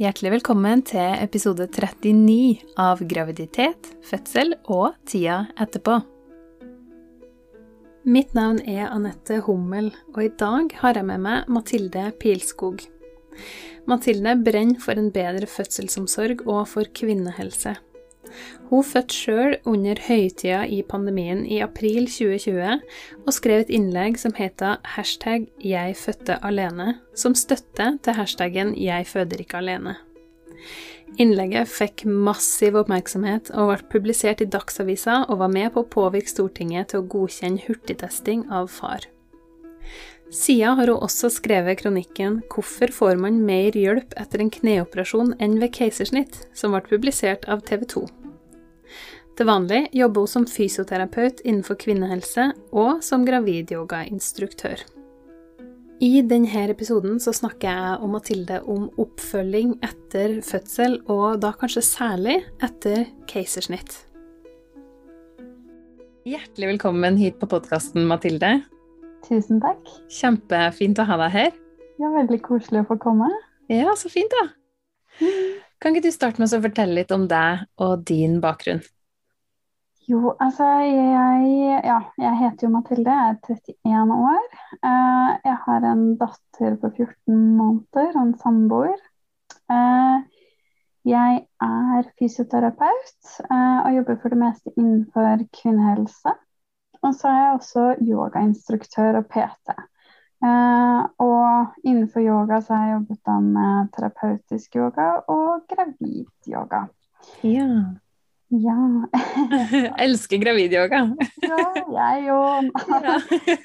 Hjertelig velkommen til episode 39 av Graviditet, fødsel og tida etterpå. Mitt navn er Anette Hummel, og i dag har jeg med meg Mathilde Pilskog. Mathilde brenner for en bedre fødselsomsorg og for kvinnehelse. Hun fødte sjøl under høytida i pandemien i april 2020 og skrev et innlegg som heter hashtag 'Jeg fødte alene', som støtte til hashtaggen 'Jeg føder ikke alene'. Innlegget fikk massiv oppmerksomhet og ble publisert i Dagsavisa og var med på å påvirke Stortinget til å godkjenne hurtigtesting av far. Sida har hun også skrevet kronikken 'Hvorfor får man mer hjelp etter en kneoperasjon enn ved keisersnitt?', som ble publisert av TV 2. Til vanlig jobber hun som fysioterapeut innenfor kvinnehelse og som gravidyogainstruktør. I denne episoden så snakker jeg og Mathilde om oppfølging etter fødsel, og da kanskje særlig etter keisersnitt. Hjertelig velkommen hit på podkasten, Mathilde. Tusen takk. Kjempefint å ha deg her. Ja, Veldig koselig å få komme. Ja, så fint, da. Kan ikke du starte med å fortelle litt om deg og din bakgrunn? Jo, altså jeg Ja, jeg heter jo Mathilde, jeg er 31 år. Eh, jeg har en datter på 14 måneder og en samboer. Eh, jeg er fysioterapeut eh, og jobber for det meste innenfor kvinnehelse. Og så er jeg også yogainstruktør og PT. Og innenfor yoga så har jeg jobbet med terapeutisk yoga og gravidyoga. Ja. Ja. Jeg elsker gravidyoga. ja, jeg òg.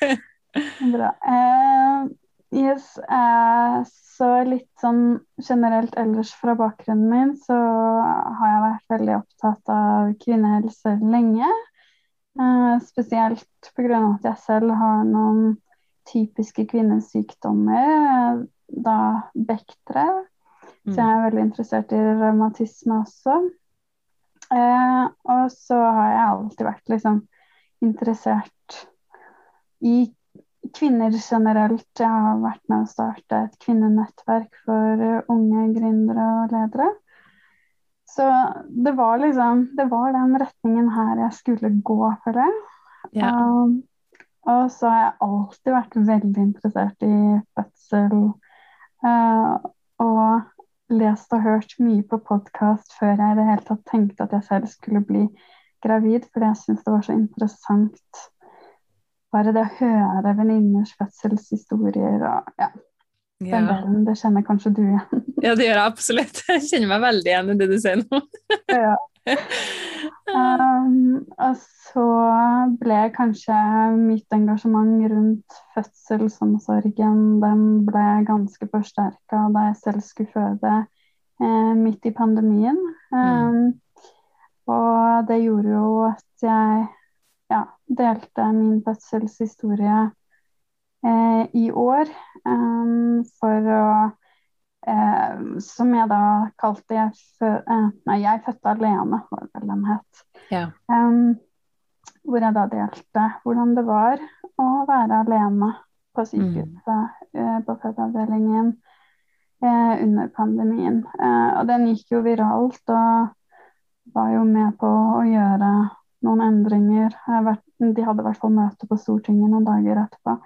Bra. Eh, yes, eh, så litt sånn generelt ellers fra bakgrunnen min, så har jeg vært veldig opptatt av kvinnehelse lenge. Uh, spesielt pga. at jeg selv har noen typiske kvinnesykdommer, da bektere. Så jeg er veldig interessert i revmatisme også. Eh, og så har jeg alltid vært liksom interessert i kvinner generelt. Jeg har vært med å starte et kvinnenettverk for unge gründere og ledere. Så det var liksom Det var den retningen her jeg skulle gå, føler jeg. Ja. Um, og så har jeg alltid vært veldig interessert i fødsel. Uh, og lest og hørt mye på podkast før jeg i det hele tatt tenkte at jeg selv skulle bli gravid, fordi jeg syntes det var så interessant bare det å høre venninners fødselshistorier og ja. Ja. Den det kjenner kanskje du igjen. ja, det gjør jeg absolutt. Jeg kjenner meg veldig igjen i det du sier nå. ja. Um, og så ble kanskje mitt engasjement rundt fødselsomsorgen den ble ganske forsterka da jeg selv skulle føde eh, midt i pandemien. Um, mm. Og det gjorde jo at jeg ja, delte min fødselshistorie i år um, for å Eh, som jeg da kalte jeg fø, eh, Nei, jeg fødte alene, var vel den het. Ja. Hvor jeg da delte hvordan det var å være alene på sykehuset, mm. eh, på fødeavdelingen, eh, under pandemien. Eh, og den gikk jo viralt og var jo med på å gjøre noen endringer. De hadde i hvert fall møte på Stortinget noen dager etterpå.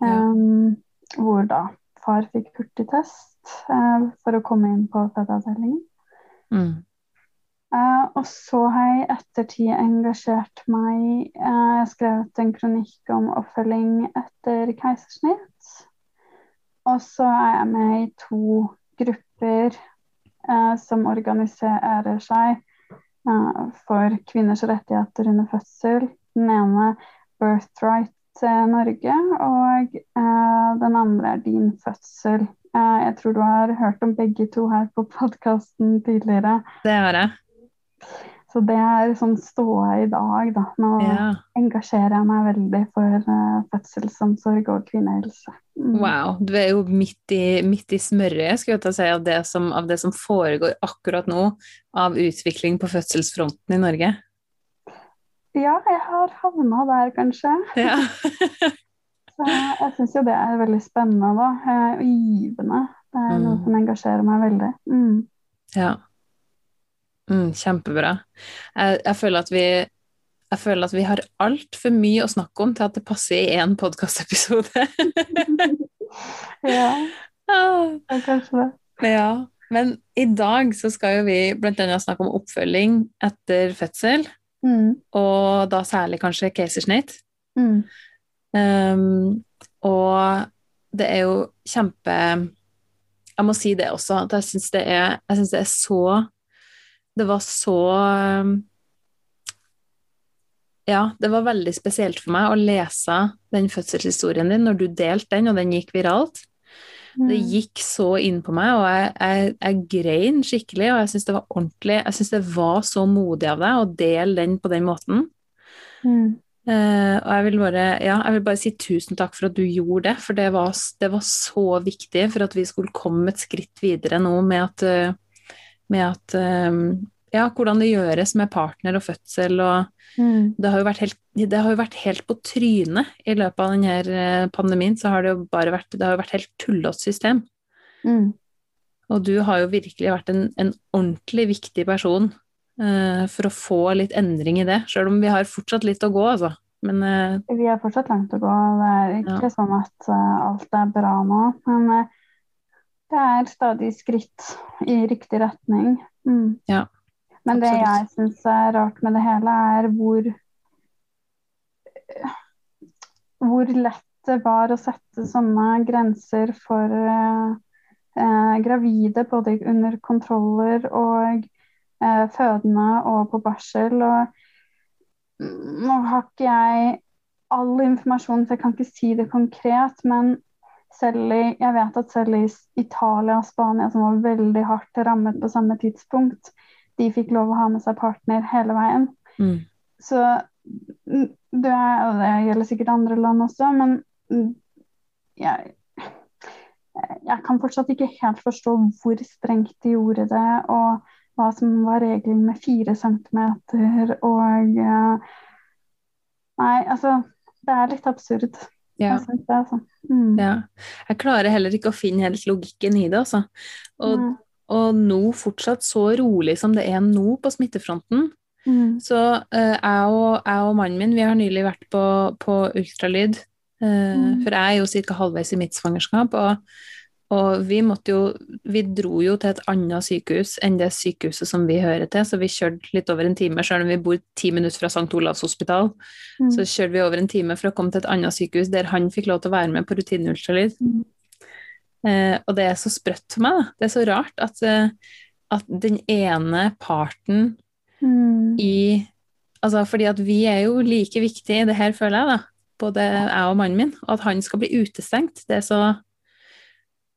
Um, hvor da far fikk hurtigtest uh, for å komme inn på fødeavdelingen. Mm. Uh, og så har jeg i ettertid engasjert meg uh, Jeg skrevet en kronikk om oppfølging etter keisersnitt. Og så er jeg med i to grupper som organiserer seg for kvinners rettigheter under fødsel. Den ene Birthright Norge, og den andre er Din fødsel. Jeg tror du har hørt om begge to her på podkasten tidligere. Det har jeg. Så det er sånn ståa i dag, da. Nå Ja. engasjerer jeg meg veldig for uh, fødselsomsorg og kvinnehelse. Mm. Wow, du er jo midt i, midt i smørøyet skulle jeg til å si, av det, som, av det som foregår akkurat nå av utvikling på fødselsfronten i Norge. Ja, jeg har havna der, kanskje. Ja. Så jeg syns jo det er veldig spennende da, og givende. Det er noe Mm. som engasjerer meg veldig. Mm. Ja. Mm, kjempebra. Jeg, jeg føler at vi jeg føler at vi har altfor mye å snakke om til at det passer i én podkastepisode. Ja, ah. det er kanskje det. Ja, men i dag så skal jo vi annet snakke om oppfølging etter fødsel, Mm. og da særlig kanskje keisersnitt. Mm. Um, og det er jo kjempe Jeg må si det også, at jeg syns det det er så Det var så um, Ja, det var veldig spesielt for meg å lese den fødselshistorien din når du delte den, og den gikk viralt. Det Mm. gikk så inn på meg, og jeg, jeg, jeg grein skikkelig, og jeg syns det var ordentlig Jeg syns det var så modig av deg å dele den på den måten. Mm. Eh, og jeg vil, bare, ja, jeg vil bare si tusen takk for at du gjorde det, for det var, det var så viktig for at vi skulle komme et skritt videre nå med at, eh, med at eh, Ja, hvordan det gjøres med partner og fødsel og Mm. det har jo vært helt, det har jo vært helt på trynet i løpet av denne pandemien, så har det jo bare vært, det har jo vært helt tullete system. Mm. Og du har jo virkelig vært en, en ordentlig viktig person uh, for å få litt endring i det, sjøl om vi har fortsatt litt å gå, altså. Men uh, Vi har fortsatt langt å gå. Det er ikke Ja. sånn at uh, alt er bra nå, men eh, det er stadig skritt i riktig retning. Mm. Ja, Men det jeg syns er rart med det hele, er hvor hvor lett det var å sette sånne grenser for eh, eh, gravide, både under kontroller og eh, fødende og på barsel. Og nå har ikke jeg all informasjon, så jeg kan ikke si det konkret, men selv i, jeg vet at selv i Italia og Spania, som var veldig hardt rammet på samme tidspunkt, de fikk lov å ha med seg partner hele veien. mm, Så det, er, det gjelder sikkert andre land også, men mm, jeg, jeg kan fortsatt ikke helt forstå hvor strengt de gjorde det, og hva som var regelen med fire centimeter, og Nei, altså Det er litt absurd. ja. Jeg det, altså. Mm. Ja. Jeg klarer heller ikke å finne helt logikken i det, altså. Og, og nå fortsatt så rolig som det er nå på smittefronten, Mm. så eh, jeg, og, jeg og mannen min, vi har nylig vært på, på ultralyd, eh, Mm. for jeg er jo ca. halvveis i mitt svangerskap, og, og vi måtte jo, vi dro jo til et annet sykehus enn det sykehuset som vi hører til, så vi kjørte litt over en time, selv om vi bor ti minutter fra St. Olavs hospital, Mm. så kjørte vi over en time for å komme til et annet sykehus der han fikk lov til å være med på rutineultralyd. Mm. Eh, og det er så sprøtt for meg, da. Det er så rart at, eh, at den ene parten Mm. i Altså, fordi at vi er jo like viktige i det her, føler jeg, da. Både jeg og mannen min. Og at han skal bli utestengt, det er så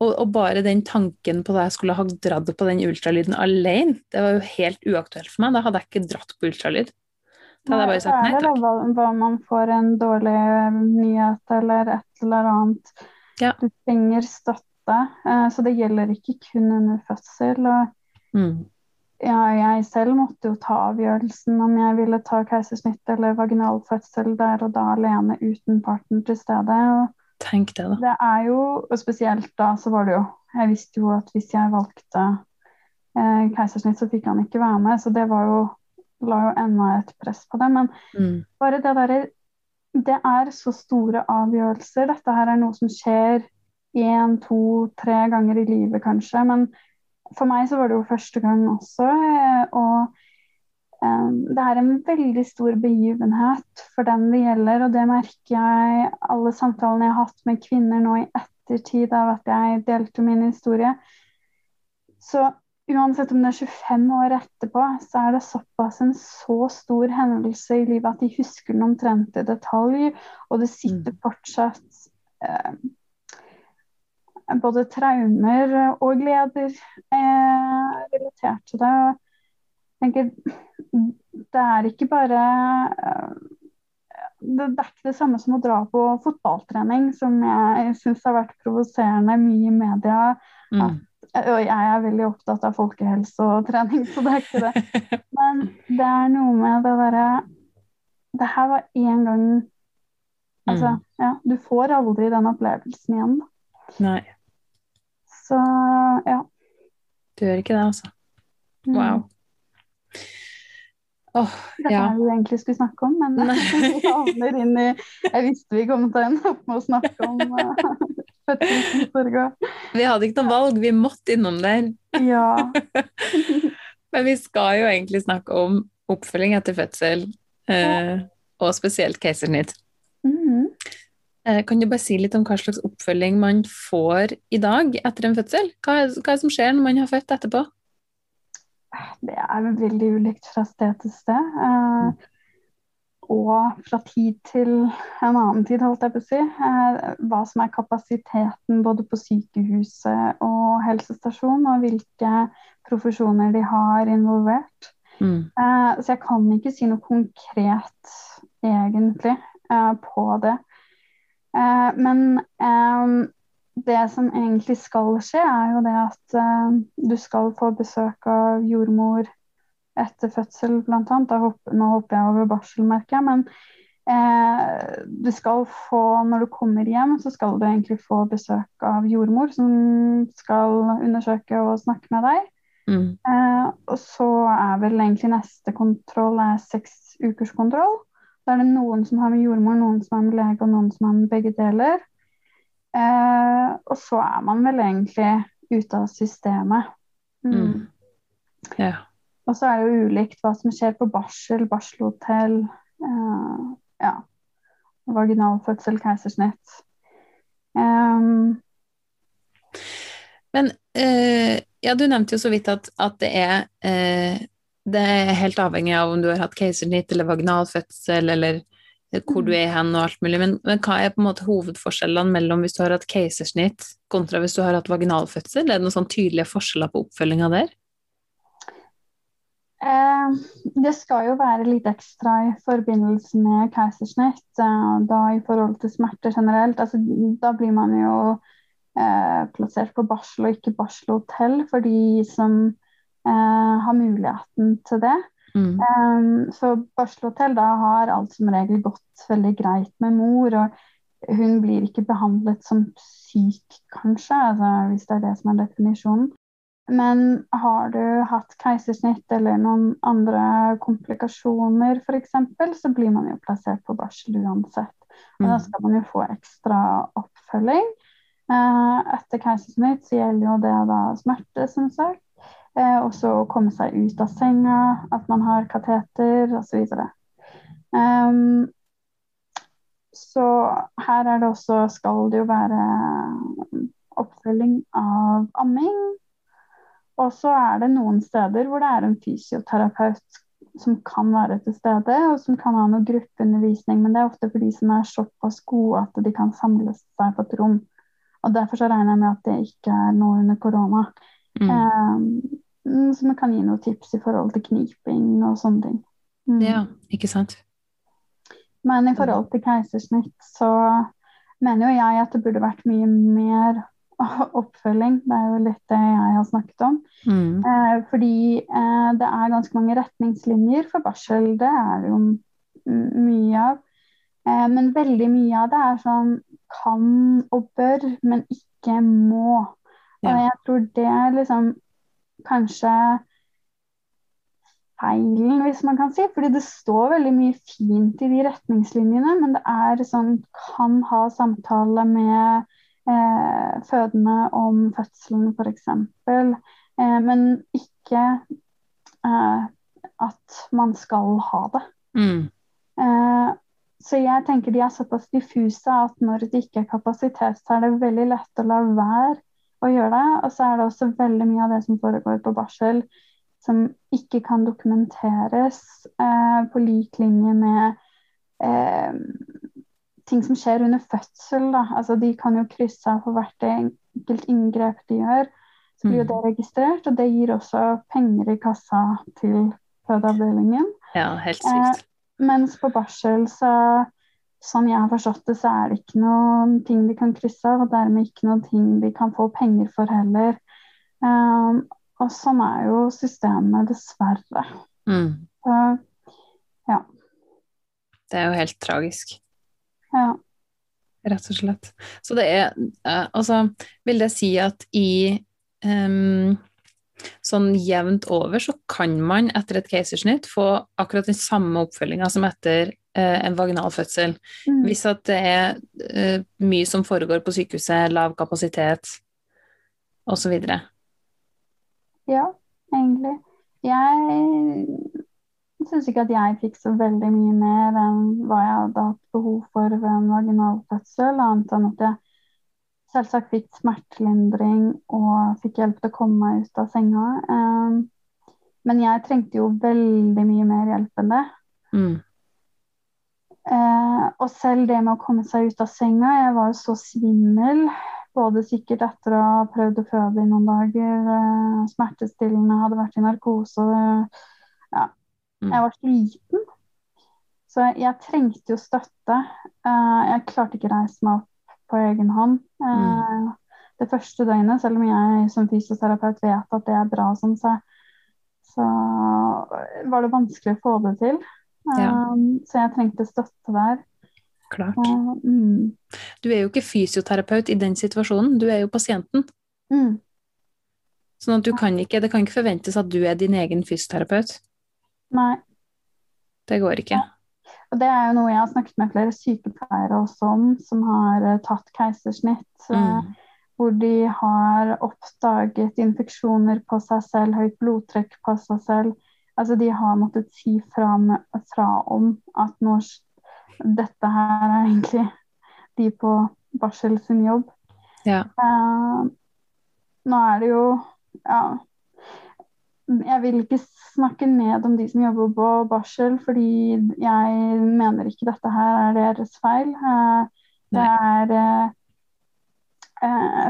og, og bare den tanken på at jeg skulle ha dratt på den ultralyden alene, det var jo helt uaktuelt for meg. Da hadde jeg ikke dratt på ultralyd. Da hadde jeg bare sagt Nei, er takk. hva, hva man får en dårlig nyhet eller et eller annet. Ja. Du trenger støtte, eh, så det gjelder ikke kun under fødsel. Og Mm. Ja, jeg selv måtte jo ta avgjørelsen om jeg ville ta keisersnitt eller vaginalfødsel der og da alene uten partner til stede. Og Tenk det, da. det er jo, og spesielt da så var det jo Jeg visste jo at hvis jeg valgte eh, keisersnitt, så fikk han ikke være med, så det var jo la jo enda et press på det. Men Mm. bare det derre Det er så store avgjørelser. Dette her er noe som skjer én, to, tre ganger i livet, kanskje. Men for meg så var det jo første gang også. eh, Og um, det er en veldig stor begivenhet for den det gjelder, og det merker jeg alle samtalene jeg har hatt med kvinner nå i ettertid av at jeg delte min historie. Så uansett om det er 25 år etterpå, så er det såpass en så stor hendelse i livet at de husker den omtrent i detalj, og det sitter fortsatt eh, både traumer og gleder eh, relatert til det. Jeg tenker, det er ikke bare eh, det, det er ikke det samme som å dra på fotballtrening, som jeg syns har vært provoserende mye i media. Mm. Og jeg er veldig opptatt av folkehelse og trening, så det er ikke det. Men det er noe med det derre Det her var én gang Altså, Mm. ja, du får aldri den opplevelsen igjen. Nei. Så ja. Du gjør ikke det, altså. Mm. Wow. Åh, Det er det vi egentlig skulle snakke om, men vi havner inn i Jeg visste vi kom til å ende opp med å snakke om uh, fødselsomsorg og Vi hadde ikke noe valg, vi måtte innom der. Ja. Men vi skal jo egentlig snakke om oppfølging etter fødsel, eh, og spesielt keisersnitt. Eh, kan du bare si litt om hva slags oppfølging man får i dag etter en fødsel? Hva er, hva er det som skjer når man har født etterpå? Det er veldig ulikt fra sted til sted. eh, og fra tid til en annen tid, holdt jeg på å si. eh, hva som er kapasiteten både på sykehuset og helsestasjon, og hvilke profesjoner de har involvert. Mm. Eh, så jeg kan ikke si noe konkret, egentlig, eh, på det. Eh, men eh, det som egentlig skal skje, er jo det at eh, du skal få besøk av jordmor etter fødsel, annet. Nå hopper jeg over barselmerket. Men eh, du skal få, når du kommer hjem, så skal du egentlig få besøk av jordmor, som skal undersøke og snakke med deg. Mm. Eh, og så er vel egentlig neste kontroll er seks ukers kontroll. Da er det noen som har med jordmor, noen som har med lege, og noen som har med begge deler. Eh, og så er man vel egentlig ute av systemet. Mm. Mm. Yeah. Og så er det jo ulikt hva som skjer på barsel, barselhotell, eh, ja, vaginalfødsel, keisersnitt. Um, Men eh, ja, du nevnte jo så vidt at, at det er eh, det er helt avhengig av om du har hatt keisersnitt eller vaginalfødsel eller hvor du er hen og alt mulig, men, men hva er på en måte hovedforskjellene mellom hvis du har hatt keisersnitt kontra hvis du har hatt vaginalfødsel? Er det noen sånn tydelige forskjeller på oppfølginga der? Eh, det skal jo være litt ekstra i forbindelse med keisersnitt, eh, da i forhold til smerter generelt. Altså, da blir man jo eh, plassert på barsel og ikke barselhotell for de som har muligheten til det. Mm. Um, så barselhotell da har alt som regel gått veldig greit med mor, og hun blir ikke behandlet som syk, kanskje, altså, hvis det er det som er definisjonen. Men har du hatt keisersnitt eller noen andre komplikasjoner f.eks., så blir man jo plassert på barsel uansett. Og da Mm. skal man jo få ekstra oppfølging. Uh, etter keisersnitt så gjelder jo det da smerte, som sagt. Eh, også å komme seg ut av senga, at man har kateter osv. Um, så her er det også, skal det jo være oppfølging av amming. Og så er det noen steder hvor det er en fysioterapeut som kan være til stede, og som kan ha noe gruppeundervisning, men det er ofte for de som er såpass gode at de kan samle seg på et rom. Og Derfor så regner jeg med at det ikke er noe under korona. Mm. Um, så vi kan gi noen tips i forhold til kniping og sånne ting. Mm. Ja, ikke sant? Men i forhold til keisersnitt så mener jo jeg at det burde vært mye mer oppfølging. Det er jo litt det jeg har snakket om. Mm. Eh, fordi eh, det er ganske mange retningslinjer for barsel. Det er jo mye av. Eh, men veldig mye av det er sånn kan og bør, men ikke må. Og jeg tror det liksom kanskje feilen, hvis man kan si. Fordi det står veldig mye fint i de retningslinjene, men det er sånn kan ha samtale med eh, fødende om fødselen, f.eks. Eh, men ikke eh, at man skal ha det. Mm. Eh, så jeg tenker de er såpass diffuse at når det ikke er kapasitet, så er det veldig lett å la være å gjøre det. Og så er det også veldig mye av det som foregår på barsel som ikke kan dokumenteres eh, på lik linje med eh, ting som skjer under fødsel. Da. Altså, de kan jo krysse av for hvert enkelt inngrep de gjør. Så blir jo Mm. det registrert, og det gir også penger i kassa til fødeavdelingen. Ja, helt sykt. Mens på barsel, så, sånn jeg har forstått det, så er det ikke noen ting de kan krysse av, og dermed ikke noen ting de kan få penger for heller. Um, og sånn er jo systemet, dessverre. Mm. Så, Det er jo helt tragisk. ja. Rett og slett. Så det er eh, Altså, vil det si at i um, sånn jevnt over så kan man etter et keisersnitt få akkurat den samme oppfølginga som etter en vaginal fødsel. Mm. Hvis at det er uh, mye som foregår på sykehuset, lav kapasitet osv. Ja, egentlig. Jeg syns ikke at jeg fikk så veldig mye mer enn hva jeg hadde hatt behov for ved en vaginal fødsel, annet enn at jeg selvsagt fikk smertelindring og fikk hjelp til å komme meg ut av senga. Um, men jeg trengte jo veldig mye mer hjelp enn det. Mm. Uh, og selv det med å komme seg ut av senga Jeg var jo så svimmel. Både sikkert etter å ha prøvd å føde i noen dager, Eh, smertestillende, hadde vært i narkose. Uh, ja. Mm. Jeg var sliten. Så jeg trengte jo støtte. jeg klarte ikke å reise meg opp på egen hånd. Mm. Eh, det første døgnet, selv om jeg som fysioterapeut vet at det er bra sånn, så, så var det vanskelig å få det til. Ja. Um, så jeg trengte støtte der. Klart. Uh, mm. Du er jo ikke fysioterapeut i den situasjonen, du er jo pasienten. Mm. Sånn at du kan ikke, det kan ikke forventes at du er din egen fysioterapeut. Nei. Det går ikke. Og det er jo noe jeg har snakket med flere sykepleiere også om, som har uh, tatt keisersnitt. Uh, mm. Hvor de har oppdaget infeksjoner på seg selv, høyt blodtrykk på seg selv. Altså de har måttet si fra, fra om at nå, dette her er egentlig de på barsel sin jobb. Ja. Uh, nå er det jo ja, jeg vil ikke snakke ned om de som jobber på barsel, fordi jeg mener ikke dette her er deres feil. Eh, det er eh,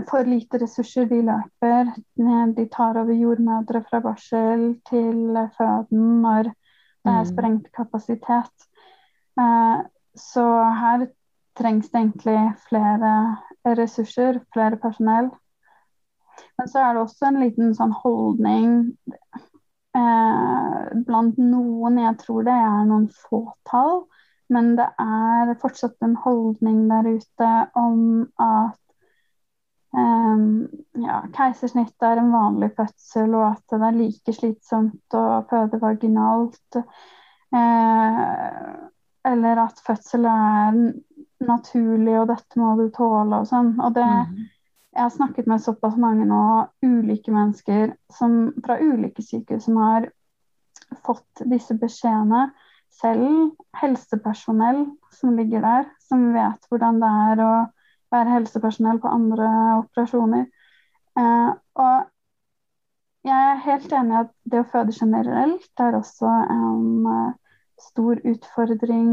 for lite ressurser de løper. De tar over jordmødre fra barsel til føden når det er mm. sprengt kapasitet. Så her trengs det egentlig flere ressurser, flere personell. Men så er det også en liten sånn holdning eh, blant noen, jeg tror det er noen fåtall, men det er fortsatt en holdning der ute om at eh, ja, keisersnitt er en vanlig fødsel, og at det er like slitsomt å føde vaginalt. Uh, eller at fødsel er naturlig, og dette må du tåle og sånn. Og det, mm jeg har snakket med såpass mange nå, ulike mennesker som, fra ulike sykehus som har fått disse beskjedene. Selv helsepersonell som ligger der, som vet hvordan det er å være helsepersonell på andre operasjoner. Eh, og jeg er helt enig i at det å føde generelt er også en uh, stor utfordring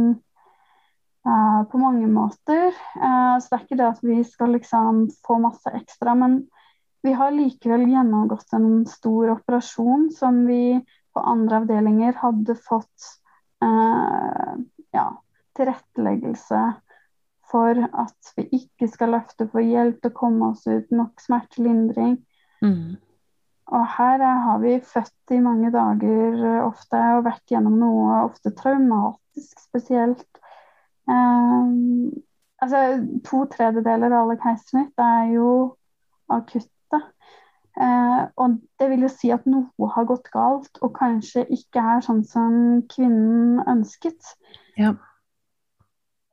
uh, på mange måter. Uh, så det er ikke det at vi skal liksom få masse ekstra, men vi har likevel gjennomgått en stor operasjon som vi på andre avdelinger hadde fått uh, ja, tilretteleggelse for at vi ikke skal løfte for hjelp til å komme oss ut, nok smertelindring. Mm. Og her har vi født i mange dager ofte og vært gjennom noe ofte traumatisk spesielt. Um, altså, to tredjedeler av alle keisersnitt er jo akutte. Uh, og det vil jo si at noe har gått galt, og kanskje ikke er sånn som kvinnen ønsket. Ja.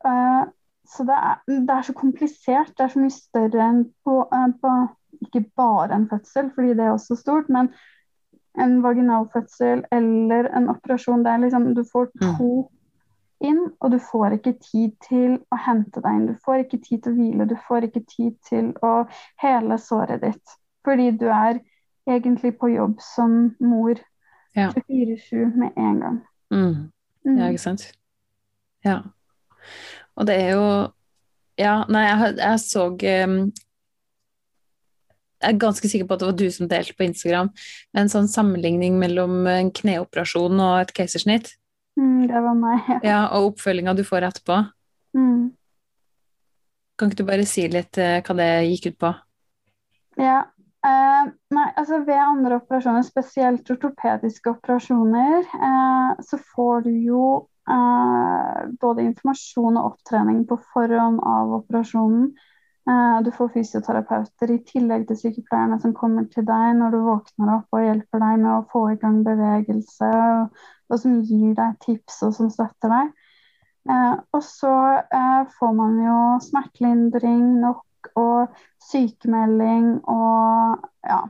Uh, så det er, det er, så komplisert. Det er så mye større enn på, uh, på Ikke bare en fødsel, fordi det er også stort, men en vaginalfødsel eller en operasjon der liksom du får mm. to inn, og du får ikke tid til å hente deg inn. Du får ikke tid til å hvile, du får ikke tid til å hele såret ditt. Fordi du er egentlig på jobb som mor ja. 24-7 med en gang. Mm. Ja, mm. ikke sant. Ja. Og det er jo Ja, nei, jeg, jeg så um, jeg er ganske sikker på at det var du som delte på Instagram en sånn sammenligning mellom en kneoperasjon og et keisersnitt. Mm, det var meg. Ja, ja Og oppfølginga du får etterpå. Mm. Kan ikke du bare si litt uh, hva det gikk ut på? Ja. Uh, nei, altså ved andre operasjoner, spesielt ortopediske operasjoner, uh, så får du jo eh, både informasjon og opptrening på forhånd av operasjonen. Eh, du får fysioterapeuter i tillegg til sykepleierne som kommer til deg når du våkner opp og hjelper deg med å få i gang bevegelse, og, som gir deg tips og som støtter deg. Eh, og så eh, får man jo smertelindring nok og sykemelding og ja,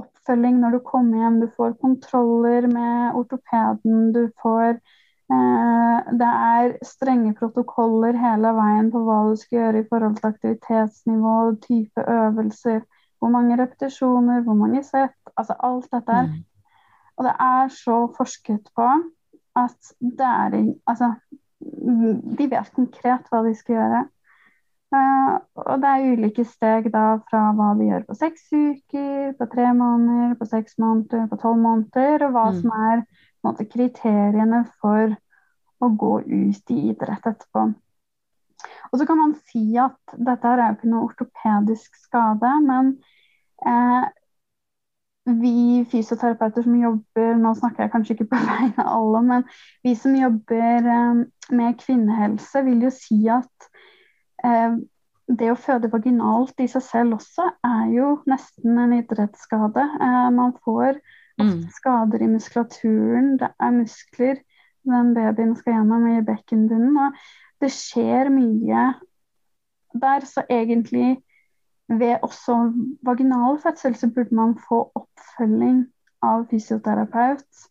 oppfølging når du kommer hjem. Du får kontroller med ortopeden. Du får eh, Det er strenge protokoller hele veien på hva du skal gjøre i forhold til aktivitetsnivå, type øvelser, hvor mange repetisjoner, hvor mange sett. Altså alt dette her. Mm. Og det er så forsket på at det er Altså, de vet konkret hva de skal gjøre. Uh, og det er ulike steg da fra hva de gjør på seks uker, på tre måneder, på seks måneder, på tolv måneder, og hva mm. som er måte, kriteriene for å gå ut i idrett etterpå. Og så kan man si at dette er jo ikke noe ortopedisk skade, men eh, vi fysioterapeuter som jobber Nå snakker jeg kanskje ikke på vegne av alle, men vi som jobber eh, med kvinnehelse, vil jo si at Eh, det å føde vaginalt i seg selv også er jo nesten en idrettsskade. Eh, man får ofte mm. skader i muskulaturen, det er muskler den babyen skal gjennom i bekkenbunnen. Og det skjer mye der, så egentlig ved også vaginal fødsel så burde man få oppfølging av fysioterapeut.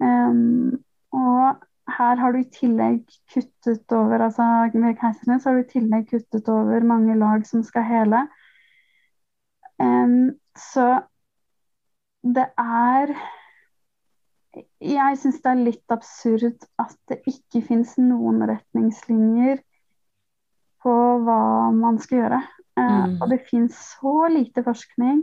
Um, og her har du i tillegg kuttet over altså Ved Keisernes har du i tillegg kuttet over mange lag som skal hele. Um, så det er Jeg syns det er litt absurd at det ikke fins noen retningslinjer på hva man skal gjøre. Uh, mm. Og det fins så lite forskning.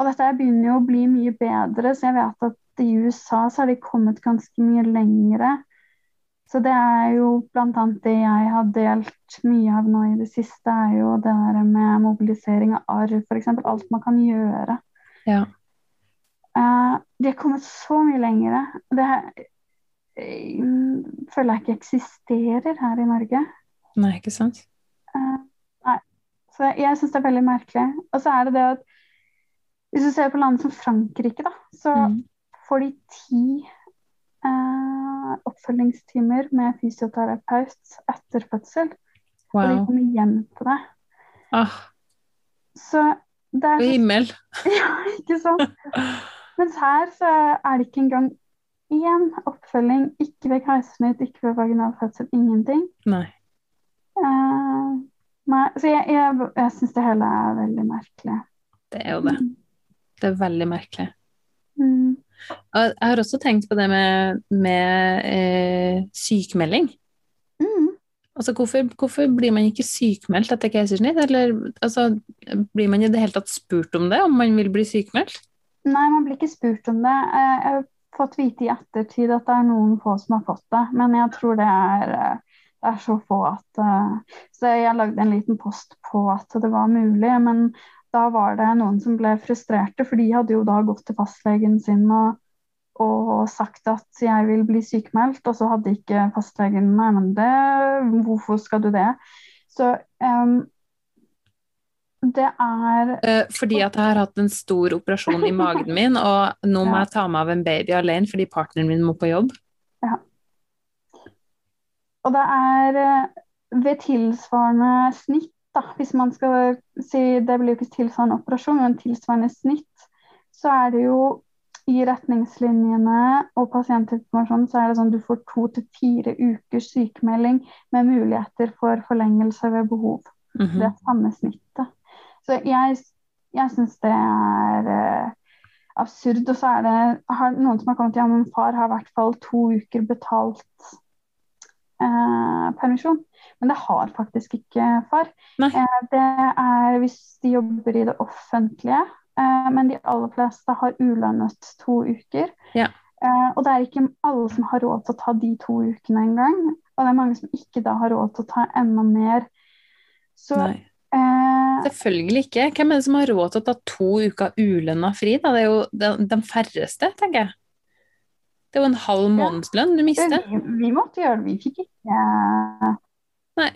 Og dette begynner jo å bli mye bedre, så jeg vet at i USA så har de kommet ganske mye lengre. Så det er jo bl.a. det jeg har delt mye av nå i det siste, er jo det der med mobilisering av arv, f.eks. Alt man kan gjøre. Ja. Uh, de har kommet så mye lenger. Det uh, føler jeg ikke eksisterer her i Norge. Nei, ikke sant? Uh, nei. Så jeg syns det er veldig merkelig. Og så er det det at hvis du ser på land som Frankrike, da, så mm får de ti uh, oppfølgingstimer med fysioterapeut etter fødsel. Wow. Og de kommer hjem til deg. Ah. Så det er Himmel. Ja, ikke sant? Mens her så er det ikke engang én oppfølging. Ikke ved keisersnitt, ikke ved vaginal fødsel. Ingenting. Nei. Uh, nei så jeg, jeg, jeg syns det hele er veldig merkelig. Det er jo det. Mm. Det er veldig merkelig. Mm. Jeg har også tenkt på det med, med eh, sykemelding. Mm. Altså, hvorfor, hvorfor, blir man ikke sykemeldt etter keisersnitt? Eller altså, blir man i det hele tatt spurt om det, om man vil bli sykemeldt? Nei, man blir ikke spurt om det. Eh, jeg har fått vite i ettertid at det er noen få som har fått det, men jeg tror det er, eh, det er så få at uh, Så jeg lagde en liten post på at det var mulig, men da var det noen som ble frustrerte, for de hadde jo da gått til fastlegen sin og, og sagt at jeg vil bli sykemeldt, og så hadde ikke fastlegen Nei, det Hvorfor skal du det? Så um, det er eh, Fordi at jeg har hatt en stor operasjon i magen min, og nå må ja. jeg ta meg av en baby alene fordi partneren min må på jobb. Ja. Og det er eh, ved tilsvarende snitt da, hvis man skal si Det blir jo ikke tilsvarende operasjon, men tilsvarende snitt, så er det jo i retningslinjene og pasientinformasjonen så er det sånn du får to til fire ukers sykemelding med muligheter for forlengelse ved behov. Mm -hmm. Det er samme snittet. Så jeg, jeg syns det er uh, absurd. Og så er det har noen som har kommet til ja, min far har i hvert fall to uker betalt uh, permisjon. Men det har faktisk ikke far. Eh, det er hvis de jobber i det offentlige, eh, men de aller fleste har ulønnet to uker. Ja. Eh, og det er ikke alle som har råd til å ta de to ukene engang. Og det er mange som ikke da har råd til å ta enda mer. Så eh, Selvfølgelig ikke. Hvem er det som har råd til å ta to uker ulønna fri? Da? Det er jo de, de færreste, tenker jeg. Det er jo en halv månedslønn du mister. Vi, vi måtte gjøre det. Vi fikk ikke Nei.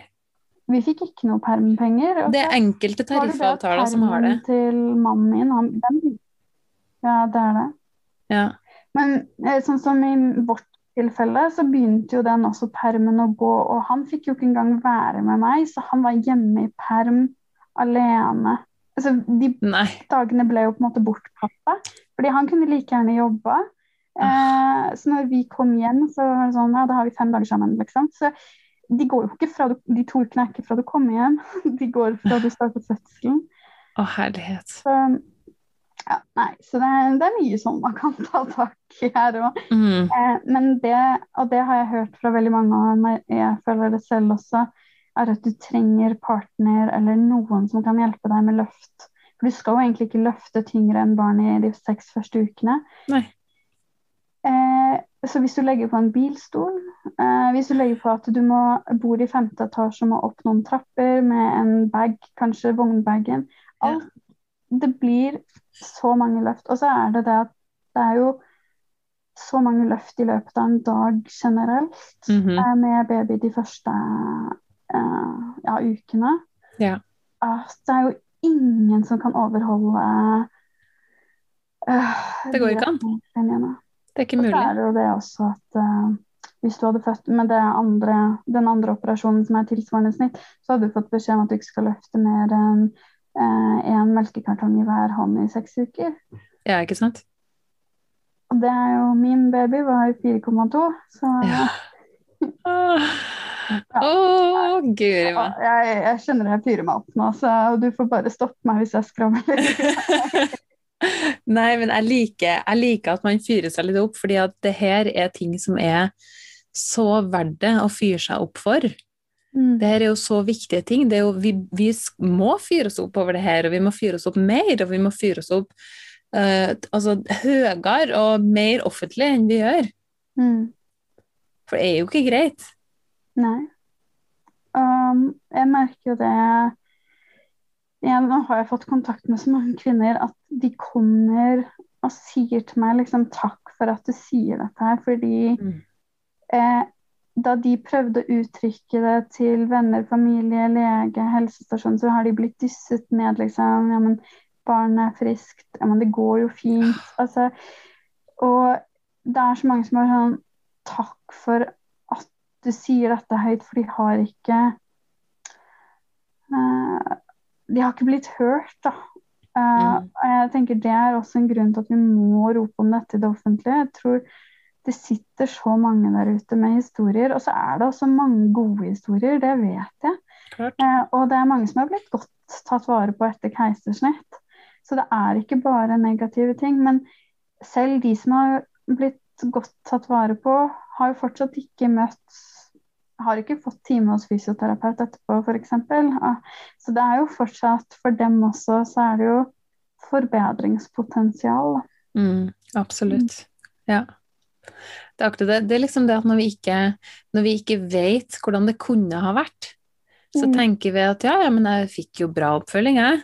Vi fikk ikke noe permpenger. Det er enkelte tariffavtaler det det som har det. Til mannen min, han, den, ja, det er det. Ja. Men eh, sånn som i vårt tilfelle, så begynte jo den også permen å gå, og han fikk jo ikke engang være med meg, så han var hjemme i perm alene. Altså, de Nei. dagene ble jo på en måte bortpappa, fordi han kunne like gjerne jobba. Eh, så når vi kom hjem, så var det sånn, ja, da har vi fem dager sammen, liksom. Så de går jo ikke fra du, de to ukene er ikke fra du kommer hjem, de går fra du startet fødselen. Å, herlighet. Så, ja, nei, så det, er, det er mye sånn man kan ta tak i her òg. Mm. Eh, men det, og det har jeg hørt fra veldig mange, og jeg føler det selv også, er at du trenger partner eller noen som kan hjelpe deg med løft. For du skal jo egentlig ikke løfte tyngre enn barn i de seks første ukene. Eh, så hvis du legger på en bilstol, eh, hvis du legger på at du må bor i femte etasje og må opp noen trapper med en bag, kanskje vognbagen alt, Det blir så mange løft. Og så er det det at det er jo så mange løft i løpet av en dag generelt mm -hmm. med baby de første ja, ukene. Ja. At det er jo ingen som kan overholde uh, Det går ikke an. Det er ikke Og så mulig. er det jo det også at uh, hvis du hadde født med det andre, den andre operasjonen som er tilsvarende snitt, så hadde du fått beskjed om at du ikke skal løfte mer enn én melkekartong i hver hånd i seks uker. Ja, ikke sant? Og det er jo Min baby var 4,2, så Ja. Åh, oh, guri Ja, jeg, jeg kjenner jeg fyrer meg opp nå, så du får bare stoppe meg hvis jeg skravler. Nei, men jeg liker, jeg liker at man fyrer seg litt opp, fordi at det her er ting som er så verdt det å fyre seg opp for. Mm. Det her er jo så viktige ting. Det er jo, vi, vi må fyre oss opp over det her, og vi må fyre oss opp mer, og vi må fyre oss opp uh, altså, høyere og mer offentlig enn vi gjør. Mm. For det er jo ikke greit. Nei. Um, jeg merker jo det Igjen, nå har jeg fått kontakt med så mange kvinner at de kommer og sier til meg liksom takk for at du sier dette her, fordi Mm. eh, da de prøvde å uttrykke det til venner, familie, lege, helsestasjon, så har de blitt dysset ned, liksom. Ja, men barnet er friskt. Ja, men det går jo fint. Altså, og det er så mange som er sånn Takk for du sier dette høyt, for de har ikke uh, De har ikke blitt hørt, da. Uh, Mm. jeg tenker Det er også en grunn til at vi må rope om dette i det offentlige. Jeg tror det sitter så mange der ute med historier, og så er det også mange gode historier, det vet jeg. Eh, og det er mange som har blitt godt tatt vare på etter keisersnitt. Så det er ikke bare negative ting. Men selv de som har blitt godt tatt vare på, har jo fortsatt ikke møtt Har ikke fått time hos fysioterapeut etterpå, f.eks. Så det er jo fortsatt For dem også så er det jo forbedringspotensial. Mm, absolutt. Ja. Det er akkurat det. Det er liksom det at når vi ikke, når vi ikke vet hvordan det kunne ha vært, så Mm. tenker vi at ja, ja, men jeg fikk jo bra oppfølging, jeg.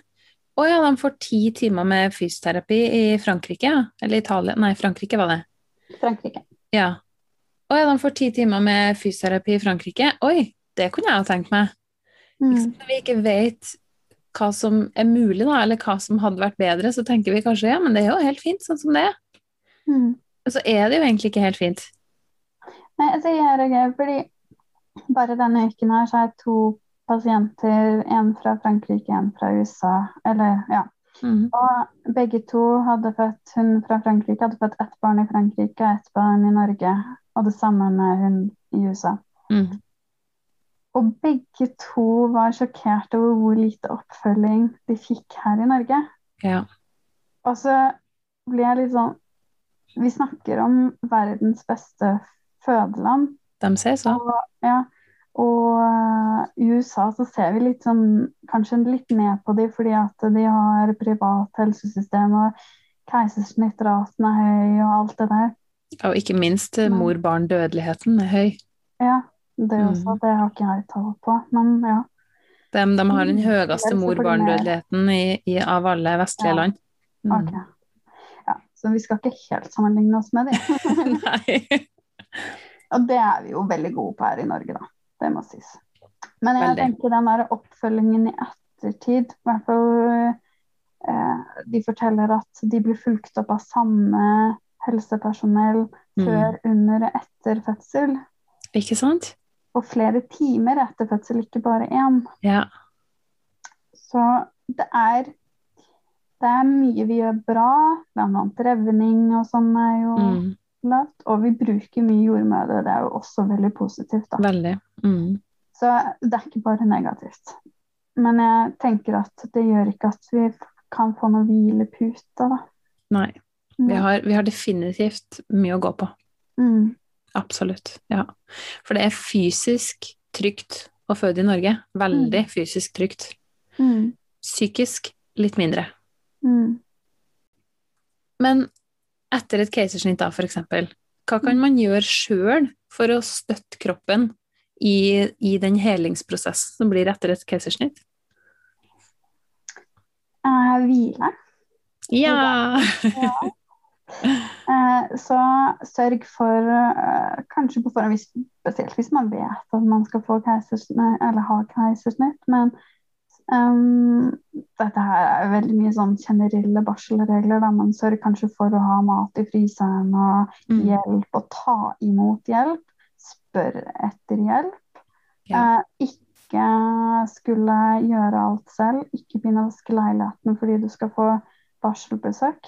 Å ja, de får ti timer med fysioterapi i Frankrike, ja. Eller Italia. Nei, Frankrike var det. Frankrike. Ja. Å ja, de får ti timer med fysioterapi i Frankrike. Oi, det kunne jeg jo tenkt meg. Mm. Liksom, når vi ikke vet hva som er mulig, da, eller hva som hadde vært bedre, så tenker vi kanskje ja, men det er jo helt fint sånn som det er. Mm. Og så er det jo egentlig ikke helt fint. Nei, altså jeg reagerer fordi bare denne uken her så er jeg to pasienter, en fra Frankrike, en fra USA. Eller, ja. Mm. Og begge to hadde født, hun fra Frankrike hadde født ett barn i Frankrike og ett barn i Norge. Og det samme med hun i USA. Mm. Og begge to var sjokkert over hvor lite oppfølging de fikk her i Norge. Ja. Og så blir jeg litt sånn Vi snakker om verdens beste fødeland. De sier så. Og, ja, og eh, i USA så ser vi litt sånn kanskje litt ned på dem fordi at de har privat helsesystem og keisersnittraten er høy og alt det der. Og ikke minst eh, mor-barn-dødeligheten er høy. Ja, det er Mm. også, det har ikke jeg tall på, men ja. De, de har den Mm, høyeste mor-barn-dødeligheten av alle vestlige Ja. land. Mm. Okay. Ja, så vi skal ikke helt sammenligne oss med dem. Nei. Og det er vi jo veldig gode på her i Norge, da. Det må sies. Men jeg Veldig. tenker den der oppfølgingen i ettertid, i hvert fall eh, De forteller at de blir fulgt opp av samme helsepersonell Mm. før, under og etter fødsel. Ikke sant? Og flere timer etter fødsel, ikke bare én. Ja. Så det er det er mye vi gjør bra, bl.a. revning og sånn er jo Mm. Lavt. Og vi bruker mye jordmødre, det er jo også veldig positivt. da. Veldig. Mm. Så det er ikke bare negativt. Men jeg tenker at det gjør ikke at vi kan få noe hvilepute, da. Nei. Vi har, vi har definitivt mye å gå på. Mm. Absolutt. Ja. For det er fysisk trygt å føde i Norge. Veldig fysisk trygt. Mm. Psykisk litt mindre. Mm. Men etter et keisersnitt, da, eksempel, hva kan man gjøre sjøl for å støtte kroppen i, i den helingsprosessen som blir etter et keisersnitt? Uh, hvile. Ja! Eh, så sørg for uh, Kanskje på forhånd, spesielt hvis man vet at man skal få keisersnitt, eller ha keisersnitt, men ehm, dette her er veldig mye sånn generelle barselregler. Da man sørger kanskje for å ha mat i fryseren og Mm. hjelp, og ta imot hjelp. Spør etter hjelp. Ja. Uh, ikke skulle gjøre alt selv. Ikke begynne å vaske leiligheten fordi du skal få barselbesøk.